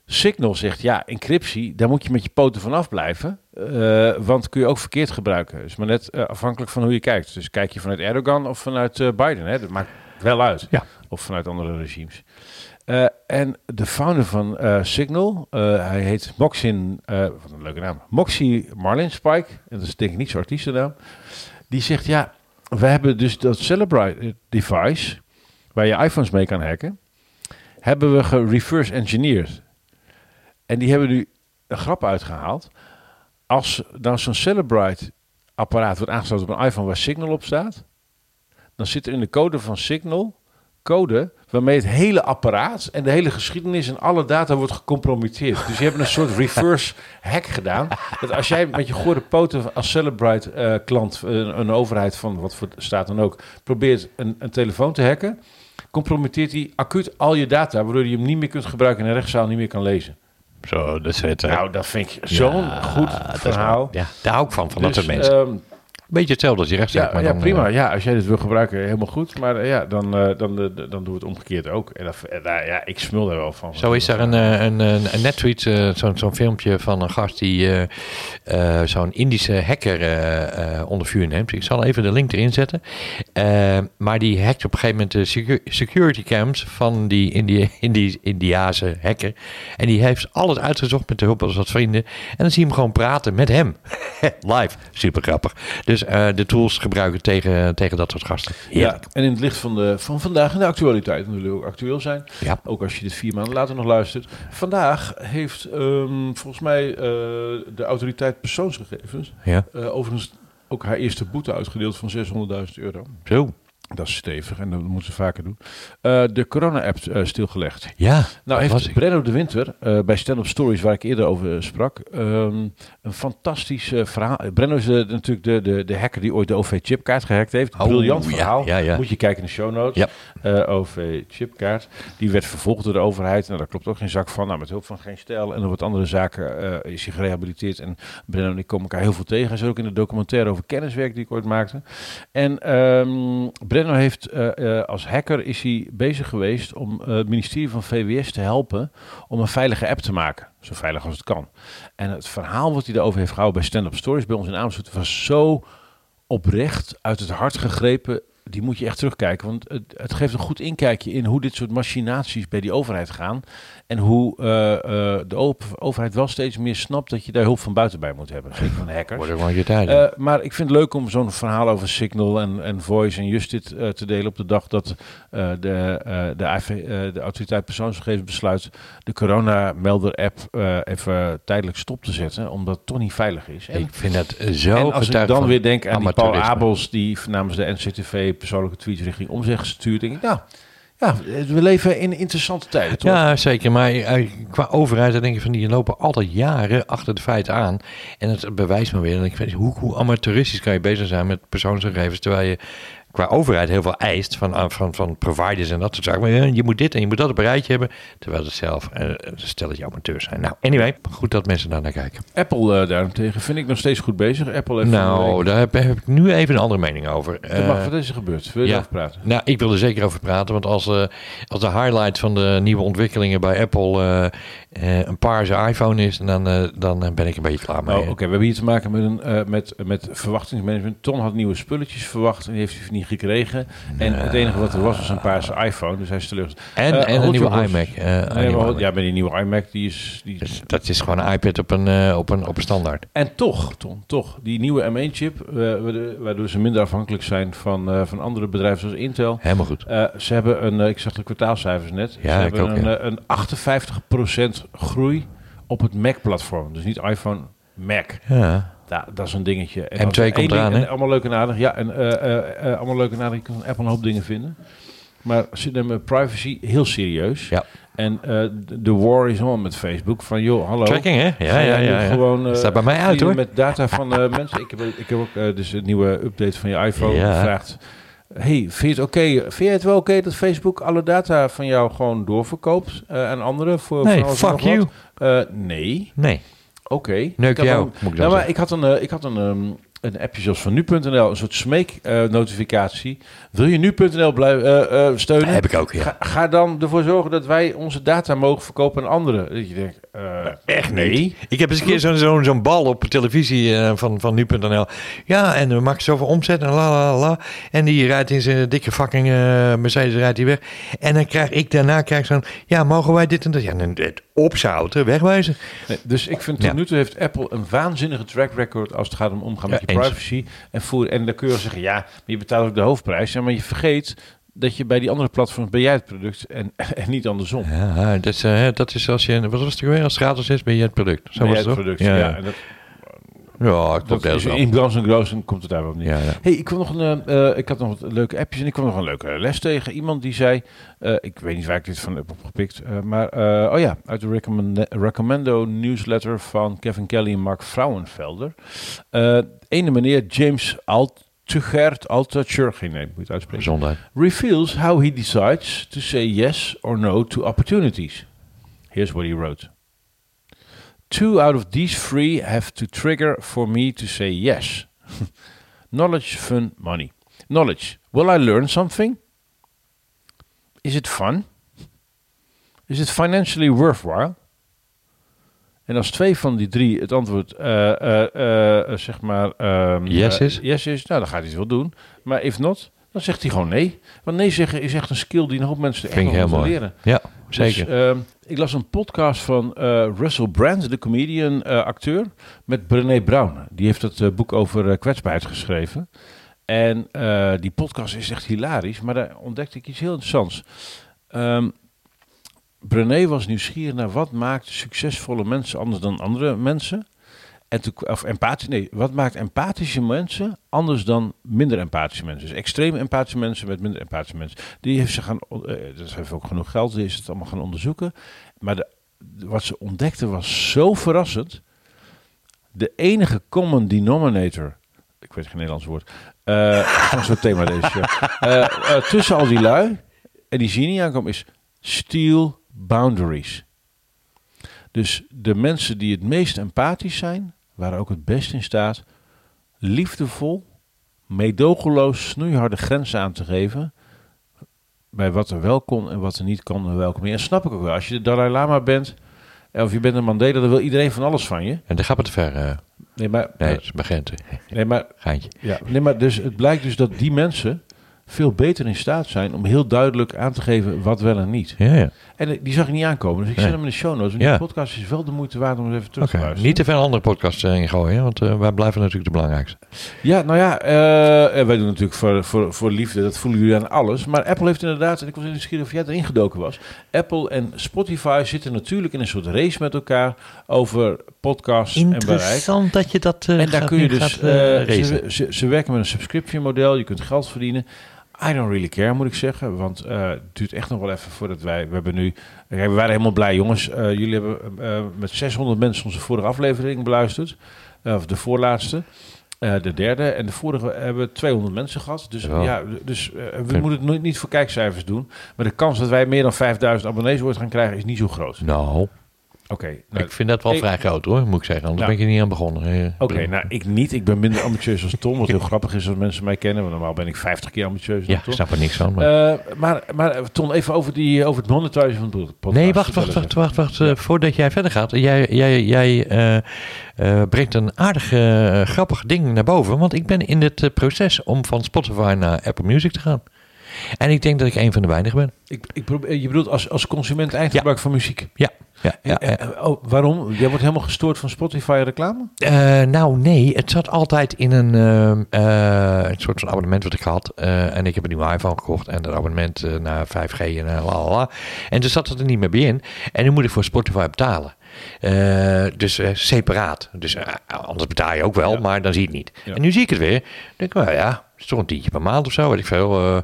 Signal zegt, ja, encryptie, daar moet je met je poten vanaf blijven. eh, want kun je ook verkeerd gebruiken. Dus maar net afhankelijk van hoe je kijkt. Dus kijk je vanuit Erdogan of vanuit Biden. Hè? Dat maakt wel uit. Ja. Of vanuit andere regimes. Eh, en de founder van eh, Signal, eh, hij heet Moxin, wat een leuke naam, Moxie Marlin Spike. En dat is denk ik niet zo'n artiestennaam. Die zegt, ja, we hebben dus dat Celebrite device, waar je iPhones mee kan hacken, hebben we gereverse engineerd. En die hebben nu een grap uitgehaald. Als nou zo'n Celebrite apparaat wordt aangesloten op een iPhone waar Signal op staat, dan zit er in de code van Signal code waarmee het hele apparaat en de hele geschiedenis en alle data wordt gecompromitteerd. Dus je hebt een soort reverse hack gedaan. Dat als jij met je gore poten als Celebrite eh, klant, eh, een overheid van wat voor staat dan ook, probeert een, een telefoon te hacken, compromitteert hij acuut al je data, waardoor je hem niet meer kunt gebruiken en de rechtszaal niet meer kan lezen. Zo, dat is het. Nou, dat vind ik zo'n ja, goed is verhaal. Ja, daar hou ik van, van dat Dus, soort mensen. ehm, Beetje hetzelfde als je rechtszaak. ja, maar ja dan, prima. eh, Ja, als jij dit wil gebruiken, helemaal goed. Maar eh, ja, dan, eh, dan, dan doen we het omgekeerd ook. En dat, nou ja, ik smul daar wel van. Zo is er een, een, een, een nettweet, eh, zo'n zo'n filmpje van een gast die zo'n Indische hacker eh, onder vuur neemt. Ik zal even de link erin zetten. Maar die hackt op een gegeven moment de secu- security cams van die, Indi Indi Indiase hacker. En die heeft alles uitgezocht met de hulp van wat vrienden. En dan zie je hem gewoon praten met hem. Live. Super grappig. Dus dus eh, de tools gebruiken tegen, tegen dat soort gasten. Ja, en in het licht van, de, van vandaag en de actualiteit natuurlijk ook actueel zijn. Ja. Ook als je dit vier maanden later nog luistert. Vandaag heeft ehm, volgens mij eh, de autoriteit persoonsgegevens Ja, eh, overigens ook haar eerste boete uitgedeeld van 600.000 euro. zo. Dat is stevig en dat moeten ze vaker doen. Eh, de corona-app eh, stilgelegd. Ja, Nou heeft. Brenno de Winter eh, bij Stand Up Stories, waar ik eerder over sprak, ehm, een fantastisch verhaal. Brenno is natuurlijk de, de, de hacker die ooit de OV-chipkaart gehackt heeft. Oh, Briljant ja, verhaal. ja, ja. Moet je kijken in de show notes. Ja. OV-chipkaart. Die werd vervolgd door de overheid. Nou, daar klopt ook geen zak van. Nou, met hulp van geen stijl en nog wat andere zaken is hij gerehabiliteerd. En Brenno en ik komen elkaar heel veel tegen. Hij is ook in de documentaire over kenniswerk die ik ooit maakte. En ehm Brenno heeft eh, eh, als hacker is hij bezig geweest om eh, het ministerie van VWS te helpen om een veilige app te maken. Zo veilig als het kan. En het verhaal wat hij daarover heeft gehouden bij Stand Up Stories bij ons in Amersfoort was zo oprecht uit het hart gegrepen. Die moet je echt terugkijken. Want het, het geeft een goed inkijkje in hoe dit soort machinaties bij die overheid gaan. En hoe eh, eh, de overheid wel steeds meer snapt dat je daar hulp van buiten bij moet hebben. Zeker van hackers. Wordt ook wel je tijd. Eh, maar ik vind het leuk om zo'n verhaal over Signal en, en Voice en Justit te delen op de dag dat de, de, AV, de autoriteit persoonsgegevens besluit de corona-melder-app even tijdelijk stop te zetten, omdat het toch niet veilig is. En, ik vind dat zo en als ik dan weer denk aan die Paul. Abels die namens de NCTV persoonlijke tweets richting omzeg stuurt, denk ik, nou, ja, we leven in interessante tijden, toch? Ja, zeker. Maar eh, qua overheid, dan denk ik van die lopen altijd jaren achter de feiten aan. En het bewijst me weer. En ik weet, hoe, hoe amateuristisch kan je bezig zijn met persoonsgegevens, terwijl je qua overheid heel veel eist van, van, van providers en dat soort zaken. Maar ja, je moet dit en je moet dat op een rijtje hebben, terwijl het zelf uh, stel dat je amateurs zijn. Nou, anyway, goed dat mensen daar naar kijken. Apple uh, daarentegen vind ik nog steeds goed bezig. Apple heeft nou, daar heb, heb, ik nu even een andere mening over. Dat mag, wat is er gebeurd? Wil je ja. over praten? Nou, ik wil er zeker over praten, want als, uh, als de highlight van de nieuwe ontwikkelingen bij Apple een paarse iPhone is, dan, dan ben ik een beetje klaar mee. Oh, Oké, okay. we hebben hier te maken met, een, met, met verwachtingsmanagement. Ton had nieuwe spulletjes verwacht en die heeft hij niet gekregen. En het enige wat er was, was een paarse iPhone. Dus hij is teleurgesteld. En, Uh, en een nieuwe iMac. Nee, maar, ja, met die nieuwe iMac, die is... Die Dus dat is gewoon een iPad op een, uh, op een, op een standaard. En toch, Ton, toch. Die nieuwe M1-chip, uh, waardoor ze minder afhankelijk zijn van, uh, van andere bedrijven zoals Intel. Helemaal goed. Uh, ze hebben een, ik zag de kwartaalcijfers net. Ja, ze ik hebben ook, een, ja. een 58% groei op het Mac-platform. Dus niet iPhone, Mac. Ja. Ja, dat is een dingetje. En M2 komt eraan, hè? Allemaal leuk en aardig. Ja, en uh, uh, uh, allemaal leuk en aardig. Je kan van Apple een hoop dingen vinden. Maar ze nemen privacy heel serieus. Ja. En uh, de war is on met Facebook. Van joh, hallo. Tracking, hè? Ja, ja, ja. ja. Gewoon, uh, Staat bij mij uit, hoor. Met data van uh, mensen. Ik heb, ik heb ook dus een nieuwe update van je iPhone Ja. gevraagd. Hey, vind je het oké? Okay? Vind je het wel oké okay dat Facebook alle data van jou gewoon doorverkoopt aan anderen? Voor, nee, fuck you. Nee. Nee. Oké. Neuk jou, een, moet ik nou, maar zeggen. ik had een, uh, ik had een, um, een appje zoals van nu.nl, een soort smeek-notificatie. Wil je nu.nl blijven uh, steunen? Heb ik ook, ja. Ga, ga, dan ervoor zorgen dat wij onze data mogen verkopen aan anderen. Dat je denkt, uh, echt nee. Ik heb eens een keer zo'n zo, zo bal op televisie van, van nu.nl. Ja, en we maken zoveel omzet en la la la. En die rijdt in zijn dikke fucking Mercedes rijdt die weg. En dan krijg ik daarna krijg zo'n, ja, mogen wij dit en dat? Ja, het opzouten, wegwijzen. Nee, dus ik vind tot ja. nu toe heeft Apple een waanzinnige track record als het gaat om omgaan ja, met je eens. privacy. En, voer, en dan kun je zeggen, ja, maar je betaalt ook de hoofdprijs. Ja, maar je vergeet dat je bij die andere platforms ben jij het product en, en niet andersom. Ja, dat is, uh, dat is als je, wat was het weer, als het gratis is, ben je het product. Zo ben was het product, ja. ja. En dat, ja, ik dat is, in Brans en Groos komt het daar wel niet. Ja, ja. Hey, ik, kwam nog een, uh, ik had nog wat leuke appjes en ik kwam nog een leuke les tegen. Iemand die zei, uh, ik weet niet waar ik dit van heb opgepikt, uh, maar oh ja, uit de recommend Recommendo newsletter van Kevin Kelly en Mark Frauenfelder. ene meneer James Alt. Tugert Altucher, geen nee, moet uitspreken. Gezondheid. Reveals how he decides to say yes or no to opportunities. Here's what he wrote. Two out of these three have to trigger for me to say yes. Knowledge, fun, money. Knowledge. Will I learn something? Is it fun? Is it financially worthwhile? En als twee van die drie het antwoord, uh, uh, uh, zeg maar... Um, yes is? yes is, nou dan gaat hij het wel doen. Maar if not, dan zegt hij gewoon nee. Want nee zeggen is echt een skill die een hoop mensen echt nog moeten leren. Ja. zeker. Dus, ehm, ik las een podcast van eh, Russell Brand, de comedian, eh, acteur, met Brené Brown. Die heeft het eh, boek over kwetsbaarheid geschreven. En die podcast is echt hilarisch, maar daar ontdekte ik iets heel interessants. Ehm Brené was nieuwsgierig naar wat maakt succesvolle mensen anders dan andere mensen. En of empathisch, nee, wat maakt empathische mensen anders dan minder empathische mensen? Dus extreem empathische mensen met minder empathische mensen. Die heeft ze gaan, eh, dat heeft ook genoeg geld, die is het allemaal gaan onderzoeken. Maar de, wat ze ontdekte was zo verrassend. De enige common denominator, ik weet geen Nederlands woord, eh gewoon zo'n thema deze jaar. Eh, eh, tussen al die lui, en die zie je niet aankomen, is steel boundaries. Dus de mensen die het meest empathisch zijn, waren ook het best in staat liefdevol, meedogenloos, snoeiharde grenzen aan te geven. Bij wat er wel kon en wat er niet kon en welke meer. En snap ik ook wel. Als je de Dalai Lama bent, of je bent een Mandela, dan wil iedereen van alles van je. En daar gaat het te ver. eh. Nee, maar, nee, dat is nee, maar, Geintje. ja, nee, maar dus, het blijkt dus dat die mensen veel beter in staat zijn om heel duidelijk aan te geven wat wel en niet. Ja, ja. En eh, die zag ik niet aankomen. Dus ik zet hem in de show notes. En Ja. die podcast is wel de moeite waard om eens even terug te luisteren. niet te veel andere podcasts eh, in gooien, want eh, wij blijven natuurlijk de belangrijkste. Ja, nou ja, eh, wij doen natuurlijk voor, voor, voor liefde, dat voelen jullie aan alles. Maar Apple heeft inderdaad, en ik was nieuwsgierig of jij erin gedoken was. Apple en Spotify zitten natuurlijk in een soort race met elkaar over podcasts en bereik. Interessant dat je dat eh, En daar kun je dus, eh, eh, ze, ze, ze werken met een subscription model, je kunt geld verdienen. I don't really care, moet ik zeggen. Want eh, het duurt echt nog wel even voordat wij... We hebben nu... Kijk, we waren helemaal blij, jongens. Eh, jullie hebben eh, met 600 mensen onze vorige aflevering beluisterd. Of de voorlaatste. De derde. En de vorige hebben we 200 mensen gehad. Dus ja, dus we moeten het nooit niet voor kijkcijfers doen. Maar de kans dat wij meer dan 5000 abonnees ooit gaan krijgen is niet zo groot. Nou, Oké, nou, ik vind dat wel ik- vrij groot hoor, moet ik zeggen. Anders Ja. ben ik er niet aan begonnen. Oké, nou ik niet. Ik ben minder ambitieus als Tom. Wat heel grappig is als mensen mij kennen. Want normaal ben ik 50 keer ambitieus. Ja, ik snap er niks van. Maar... Maar, maar, maar eh, Ton, even over, die, over het monetizen van de podcast. Nee, wacht, wacht, wacht, wacht, wacht. eh, voordat jij verder gaat. Jij, jij, jij brengt een aardig grappig ding naar boven. Want ik ben in het proces om van Spotify naar Apple Music te gaan. En ik denk dat ik een van de weinigen ben. even. Ik, ik probeer, je bedoelt als, als consument eindgebruik van muziek. Ja, ja, ja. Ja. oh, waarom? Jij wordt helemaal gestoord van Spotify reclame? Eh, nou, nee. Het zat altijd in een, ehm, eh, een soort van abonnement wat ik had. Eh, en ik heb een nieuwe iPhone gekocht. En dat abonnement naar 5G en uh, la, la, la. En toen zat het er niet meer bij in. En nu moet ik voor Spotify betalen. Dus eh, separaat. Dus anders betaal je ook wel, Ja. maar dan zie je het niet. Ja. En nu zie ik het weer. Dan denk ik, nou ja, het is toch een tientje per maand of zo, weet ik veel.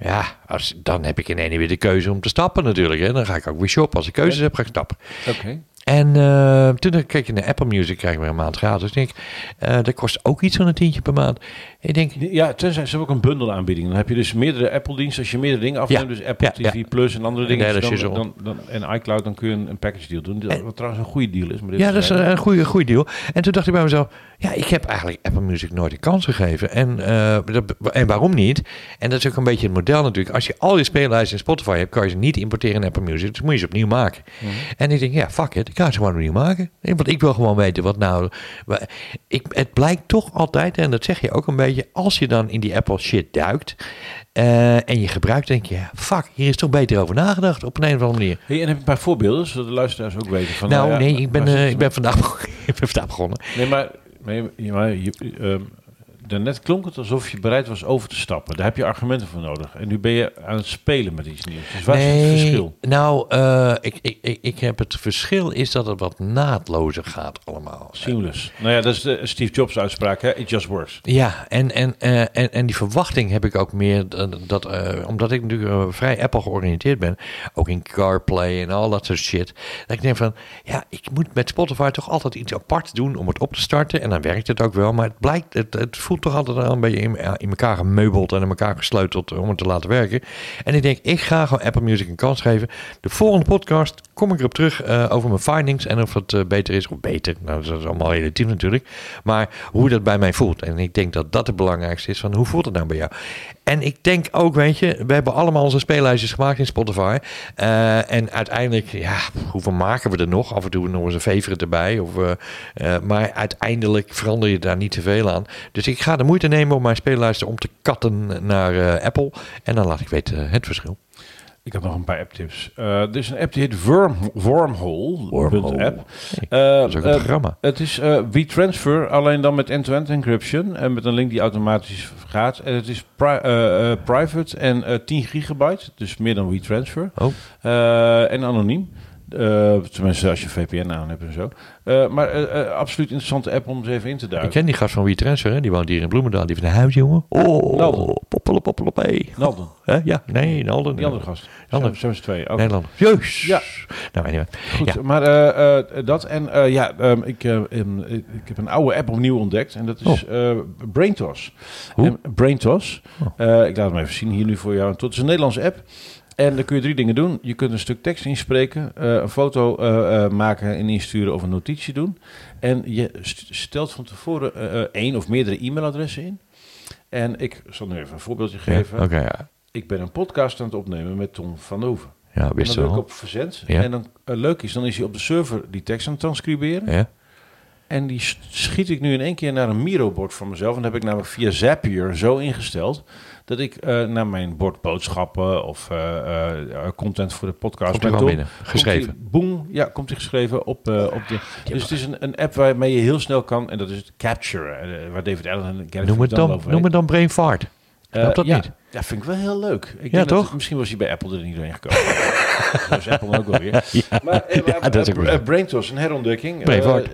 Ja, als, dan heb ik in één weer de keuze om te stappen natuurlijk. Hè. Dan ga ik ook weer shoppen. Als ik keuzes heb, ga ik stappen. Oké. En eh, toen keek je naar Apple Music, krijg je weer een maand gratis. Ik denk, eh, dat kost ook iets van een tientje per maand. Ik denk, Ja, tenzij ze hebben ook een bundelaanbieding. Dan heb je dus meerdere Apple-diensten. Als je meerdere dingen afneemt, Ja, dus Apple ja, TV ja. Plus en andere dingen, Nee, dat dan, dan, dan, en iCloud, dan kun je een, een package deal doen. Dat, En- wat trouwens een goede deal is. Maar dit ja, dat is een goede, goede deal. En toen dacht ik bij mezelf, ja, ik heb eigenlijk Apple Music nooit een kans gegeven. En, eh, dat- en waarom niet? En dat is ook een beetje het model natuurlijk. Als je al je speellijsten in Spotify hebt, kan je ze niet importeren in Apple Music. Dus moet je ze opnieuw maken. Mhm. En ik denk, ja, fuck it, ga ze gewoon opnieuw maken. Nee, Want ik wil gewoon weten wat nou... Ik, het blijkt toch altijd, en dat zeg je ook een beetje... als je dan in die Apple shit duikt... eh, en je gebruikt, denk je, ja, fuck, hier is toch beter over nagedacht op een, een of andere manier. Hey, en heb je een paar voorbeelden, zodat de luisteraars ook weten van... nou, ja, nee, ik ben, eh, ik ben, vandaag, ik ben vandaag begonnen. Nee, maar, maar, je- maar je, ehm, daarnet klonk het alsof je bereid was over te stappen. Daar heb je argumenten voor nodig. En nu ben je aan het spelen met iets nieuws. Dus waar is het verschil? Nou, eh, ik, ik, ik, ik heb het verschil is dat het wat naadlozer gaat allemaal. Seamless. Nou ja, dat is de Steve Jobs uitspraak, hè? It just works. Ja, en, en, eh, en, en die verwachting heb ik ook meer dat, eh, omdat ik natuurlijk vrij Apple georiënteerd ben, ook in CarPlay en al dat soort shit, dat ik denk van, ja, ik moet met Spotify toch altijd iets apart doen om het op te starten en dan werkt het ook wel, maar het blijkt, het, het voelt toch altijd al een beetje in, in elkaar gemeubeld en in elkaar gesleuteld om het te laten werken. En ik denk, ik ga gewoon Apple Music een kans geven. De volgende podcast kom ik erop terug eh, over mijn findings en of het eh, beter is of beter. Nou, dat is allemaal relatief natuurlijk. Maar hoe dat bij mij voelt. En ik denk dat dat het belangrijkste is van hoe voelt het nou bij jou? En ik denk ook, weet je, we hebben allemaal onze speellijstjes gemaakt in Spotify. Eh, en uiteindelijk, ja, hoeveel maken we er nog? Af en toe nog eens een favorite erbij. Of, maar uiteindelijk verander je daar niet te veel aan. Dus ik ga de moeite nemen om mijn speellijsten om te katten naar Apple. En dan laat ik weten het verschil. Ik heb nog een paar apptips. Eh er is een app die heet Worm, Wormhole. Wormhole. App. Eh, dat is ook een programma. Het is WeTransfer, alleen dan met end-to-end encryption. En met een link die automatisch gaat. En het is pri- private en eh 10 gigabyte. Dus meer dan WeTransfer. Oh. En anoniem. Eh, tenminste, als je VPN aan hebt en zo. Eh, maar eh, absoluut interessante app om eens even in te Ik duiken. ken die gast van WeTransfer, hè? die woont hier in Bloemendaal. Die van de huis, jongen. Oh, Nalden. poppelen, poppelen, hey. Nalden? Ja, nee, Nalden. die andere gast. Ander. Zijn, zijn ze twee. Oké. Nederland. Jeus. Ja. Nou, anyway. Goed, Ja. maar dat en ja, ehm, ik, ehm, ik ik heb een oude app opnieuw ontdekt en dat is eh BrainToss. Hoe? En BrainToss, Oh. ik laat hem even zien hier nu voor jou. Het is een Nederlandse app en dan kun je drie dingen doen. Je kunt een stuk tekst inspreken, eh, een foto eh, eh, maken en insturen of een notitie doen. En je st- stelt van tevoren één of meerdere e-mailadressen in. En ik zal nu even een voorbeeldje Ja, geven. Oké, ja. Ik ben een podcast aan het opnemen met Tom van Hoven. Ja, En wist dan je druk ik op verzend. Ja. En dan leuk is, dan is hij op de server die tekst aan het transcriberen. Ja. En die schiet ik nu in één keer naar een Miro-bord van mezelf. En dat heb ik namelijk via Zapier zo ingesteld. Dat ik eh, naar mijn bord boodschappen of eh, eh, content voor de podcast. Komt binnen. komt Geschreven. die- boem, ja, komt hij geschreven op, op de... Dus het is een, een app waarmee je heel snel kan. En dat is het Capture. waar David Allen en Gary Noem het, dan, noem het dan Brain Fart. Snap dat ja, niet? Ja, vind ik wel heel leuk. Ik Ja, denk dat- toch? misschien was hij bij Apple er niet doorheen gekomen. Zo is Apple ook wel weer. Maar, eh, Ja, dat is ook eh, eh, een herontdekking.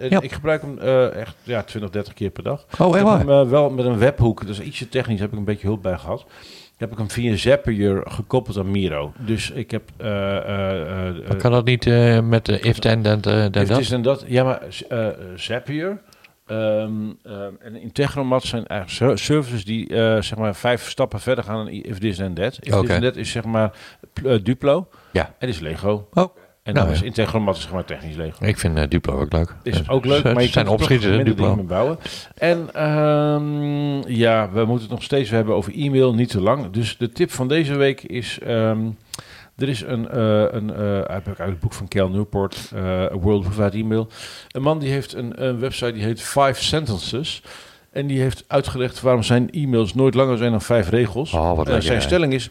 Ja. Ik gebruik hem eh, echt ja, 20, 30 keer per dag. Oh, ik echt heb waar? hem wel met een webhoek, dus ietsje technisch, heb ik een beetje hulp bij gehad. Heb ik hem via Zapier gekoppeld aan Miro. Dus ik heb... eh, eh, eh, Maar kan dat niet eh, met de if, then, then, then, If that? this en dat. Ja, maar eh, Zapier ehm, ehm, en Integromat zijn eigenlijk ser- services die eh, zeg maar vijf stappen verder gaan dan If This and That. If. This and That is zeg maar pl- Duplo Ja. en is Lego. Oh, En Nou, dan is. Integromat zeg maar technisch Lego. ik vind eh, Duplo ook leuk. Is ook leuk, maar je zijn er opschieters, minder Duplo. bouwen. En ehm, ja, we moeten het nog steeds hebben over e-mail, niet te lang. Dus de tip van deze week is... ehm, er is een, eh een eh, uit het boek van Cal Newport, A World Without Email. Een man die heeft een, een website die heet Five Sentences. En die heeft uitgelegd waarom zijn e-mails nooit langer zijn dan vijf regels. Oh, wat zijn stelling is,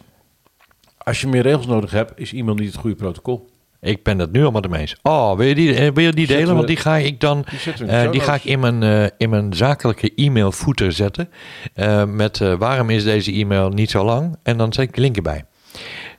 als je meer regels nodig hebt, is e-mail niet het goede protocol. Ik ben het nu allemaal ermee eens. Oh, wil je die, eh, wil je die delen? Want die ga ik dan... Die de eh, die ga ik in mijn, eh, in mijn zakelijke e-mail footer zetten. Met waarom is deze e-mail niet zo lang? En dan zet ik linken bij.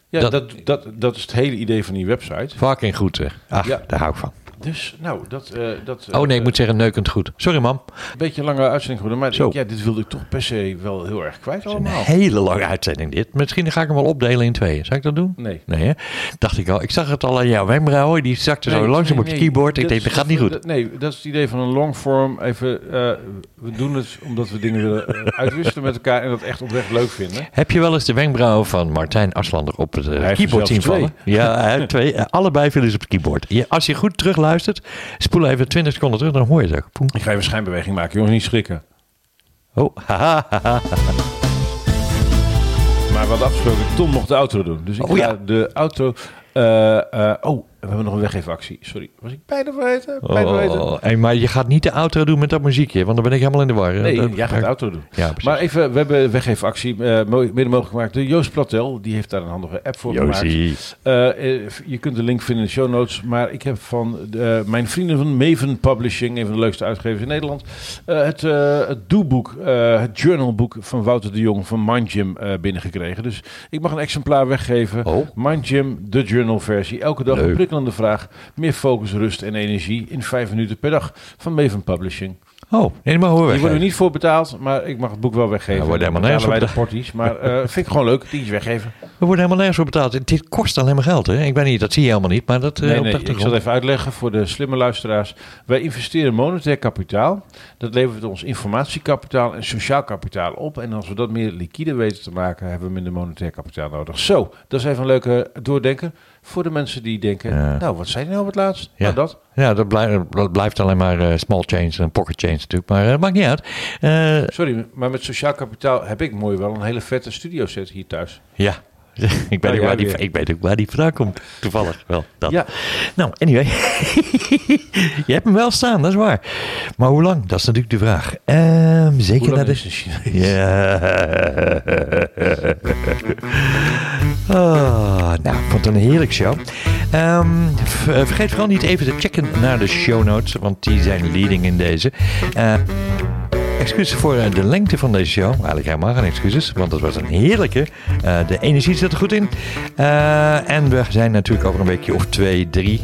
Ja, dat- dat, dat, dat, is het hele idee van die website. Fucking goed. Ach, Ja. daar hou ik van. Dus, nou, dat... eh, dat Oh nee, ik eh, moet zeggen neukend goed. Sorry mam. Een beetje een lange uitzending geworden, maar Zo. ik- ja, dit wilde ik toch per se wel heel erg kwijt Het is een allemaal. hele lange uitzending dit. Misschien ga ik hem wel opdelen in tweeën. Zou ik dat doen? Nee. Nee hè? Dacht ik al. Ik zag het al aan jouw wenkbrauwen. Die zakte zo langzaam nee, op je nee. keyboard. Ik denk, dat gaat niet goed. Nee, dat is het idee van een longform. Even, eh, we doen het omdat we dingen willen uitwisselen met elkaar en dat echt oprecht leuk vinden. Heb je wel eens de wenkbrauwen van Martijn Aslander op het keyboard zien vallen? Ja, twee. Allebei vielen ze op het keyboard. Je, als je goed terugluistert, spoel even 20 seconden terug, dan hoor je het ook. Poem. Ik ga even een schijnbeweging maken, jongens, niet schrikken. Oh, haha, haha. Maar hadden afgesproken Tom nog de outro doen. Dus ik Oh, ga ja. de outro... eh, eh, oh, we hebben nog een weggeefactie. Sorry, was ik bijna vergeten? Bijna vergeten. Oh, hey, maar je gaat niet de outro doen met dat muziekje, want dan ben ik helemaal in de war. Nee, Dat- jij gaat de outro doen. Ja, precies. Maar even, we hebben een weggeefactie eh, mo- mede mogelijk gemaakt door Joost Platel. Die heeft daar een handige app voor gemaakt. Josie. Eh, eh, je kunt de link vinden in de show notes. Maar ik heb van de, mijn vrienden van Maven Publishing, een van de leukste uitgevers in Nederland, eh, het, eh het doeboek, eh, het journalboek van Wouter de Jong van Mindgym eh binnengekregen. Dus ik mag een exemplaar weggeven. Oh. Mindgym, de journal versie. Elke dag een prikkelende vraag. Meer focus, rust en energie in vijf minuten per dag van Maven Publishing. Oh, nee, maar hoor weg. worden we niet voor betaald, maar ik mag het boek wel weggeven. Ja, wordt Dan helemaal wij de nergens porties. Maar eh, vind ik gewoon leuk, tientje weggeven. We worden helemaal nergens voor betaald. Dit kost alleen maar geld, hè? Ik weet niet, dat zie je helemaal niet, maar dat eh, Nee, nee, de ik zal het even uitleggen voor de slimme luisteraars. Wij investeren monetair kapitaal. Dat levert ons informatiekapitaal en sociaal kapitaal op. En als we dat meer liquide weten te maken, hebben we minder monetair kapitaal nodig. Zo, dat is even een leuke doordenken voor de mensen die denken... Ja. Nou, wat zei je nou op het laatst? Ja. Nou, dat. Ja, dat, blij- dat blijft alleen maar eh, small change en pocket change natuurlijk, maar het maakt niet uit. Eh, Sorry, maar met sociaal kapitaal heb ik mooi wel een hele vette studio set hier thuis. ja, ik, weet ook waar die, ik weet ook waar die vandaan komt. Toevallig wel. Dat. Ja. Nou, anyway. je hebt hem wel staan, dat is waar. Maar hoe lang? Dat is natuurlijk de vraag. Ehm, zeker naar de... Ja. Ah, nou, vond het een heerlijk show. Ehm, eh, vergeet vooral niet even te checken naar de show notes, want die zijn leading in deze. Eh, excuses voor eh, de lengte van deze show. Eigenlijk helemaal geen excuses, want het was een heerlijke. Eh, de energie zit er goed in. Eh, en we zijn natuurlijk over een weekje of twee, drie.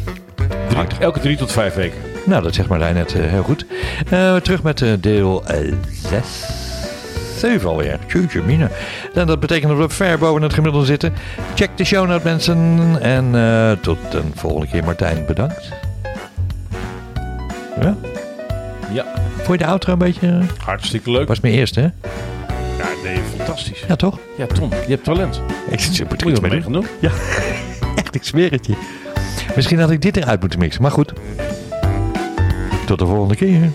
Er- Elke drie tot vijf weken. nou, dat zegt Marlijn net heel goed. Terug met deel 6. 7 alweer. Tjoetje, mine. En dat betekent dat we ver boven het gemiddelde zitten. Check de show notes, mensen. En tot een volgende keer. Martijn, bedankt. Ja? Ja, Vond je de outro een beetje... eh, hartstikke leuk. Was mijn eerste, hè? Ja, nee, fantastisch. Ja, toch? Ja, Tom, je hebt talent. Ik zit er iets wat mee gaan doen? Ja, echt, ik zweer het je. Misschien had ik dit eruit moeten mixen, maar goed. Tot de volgende keer.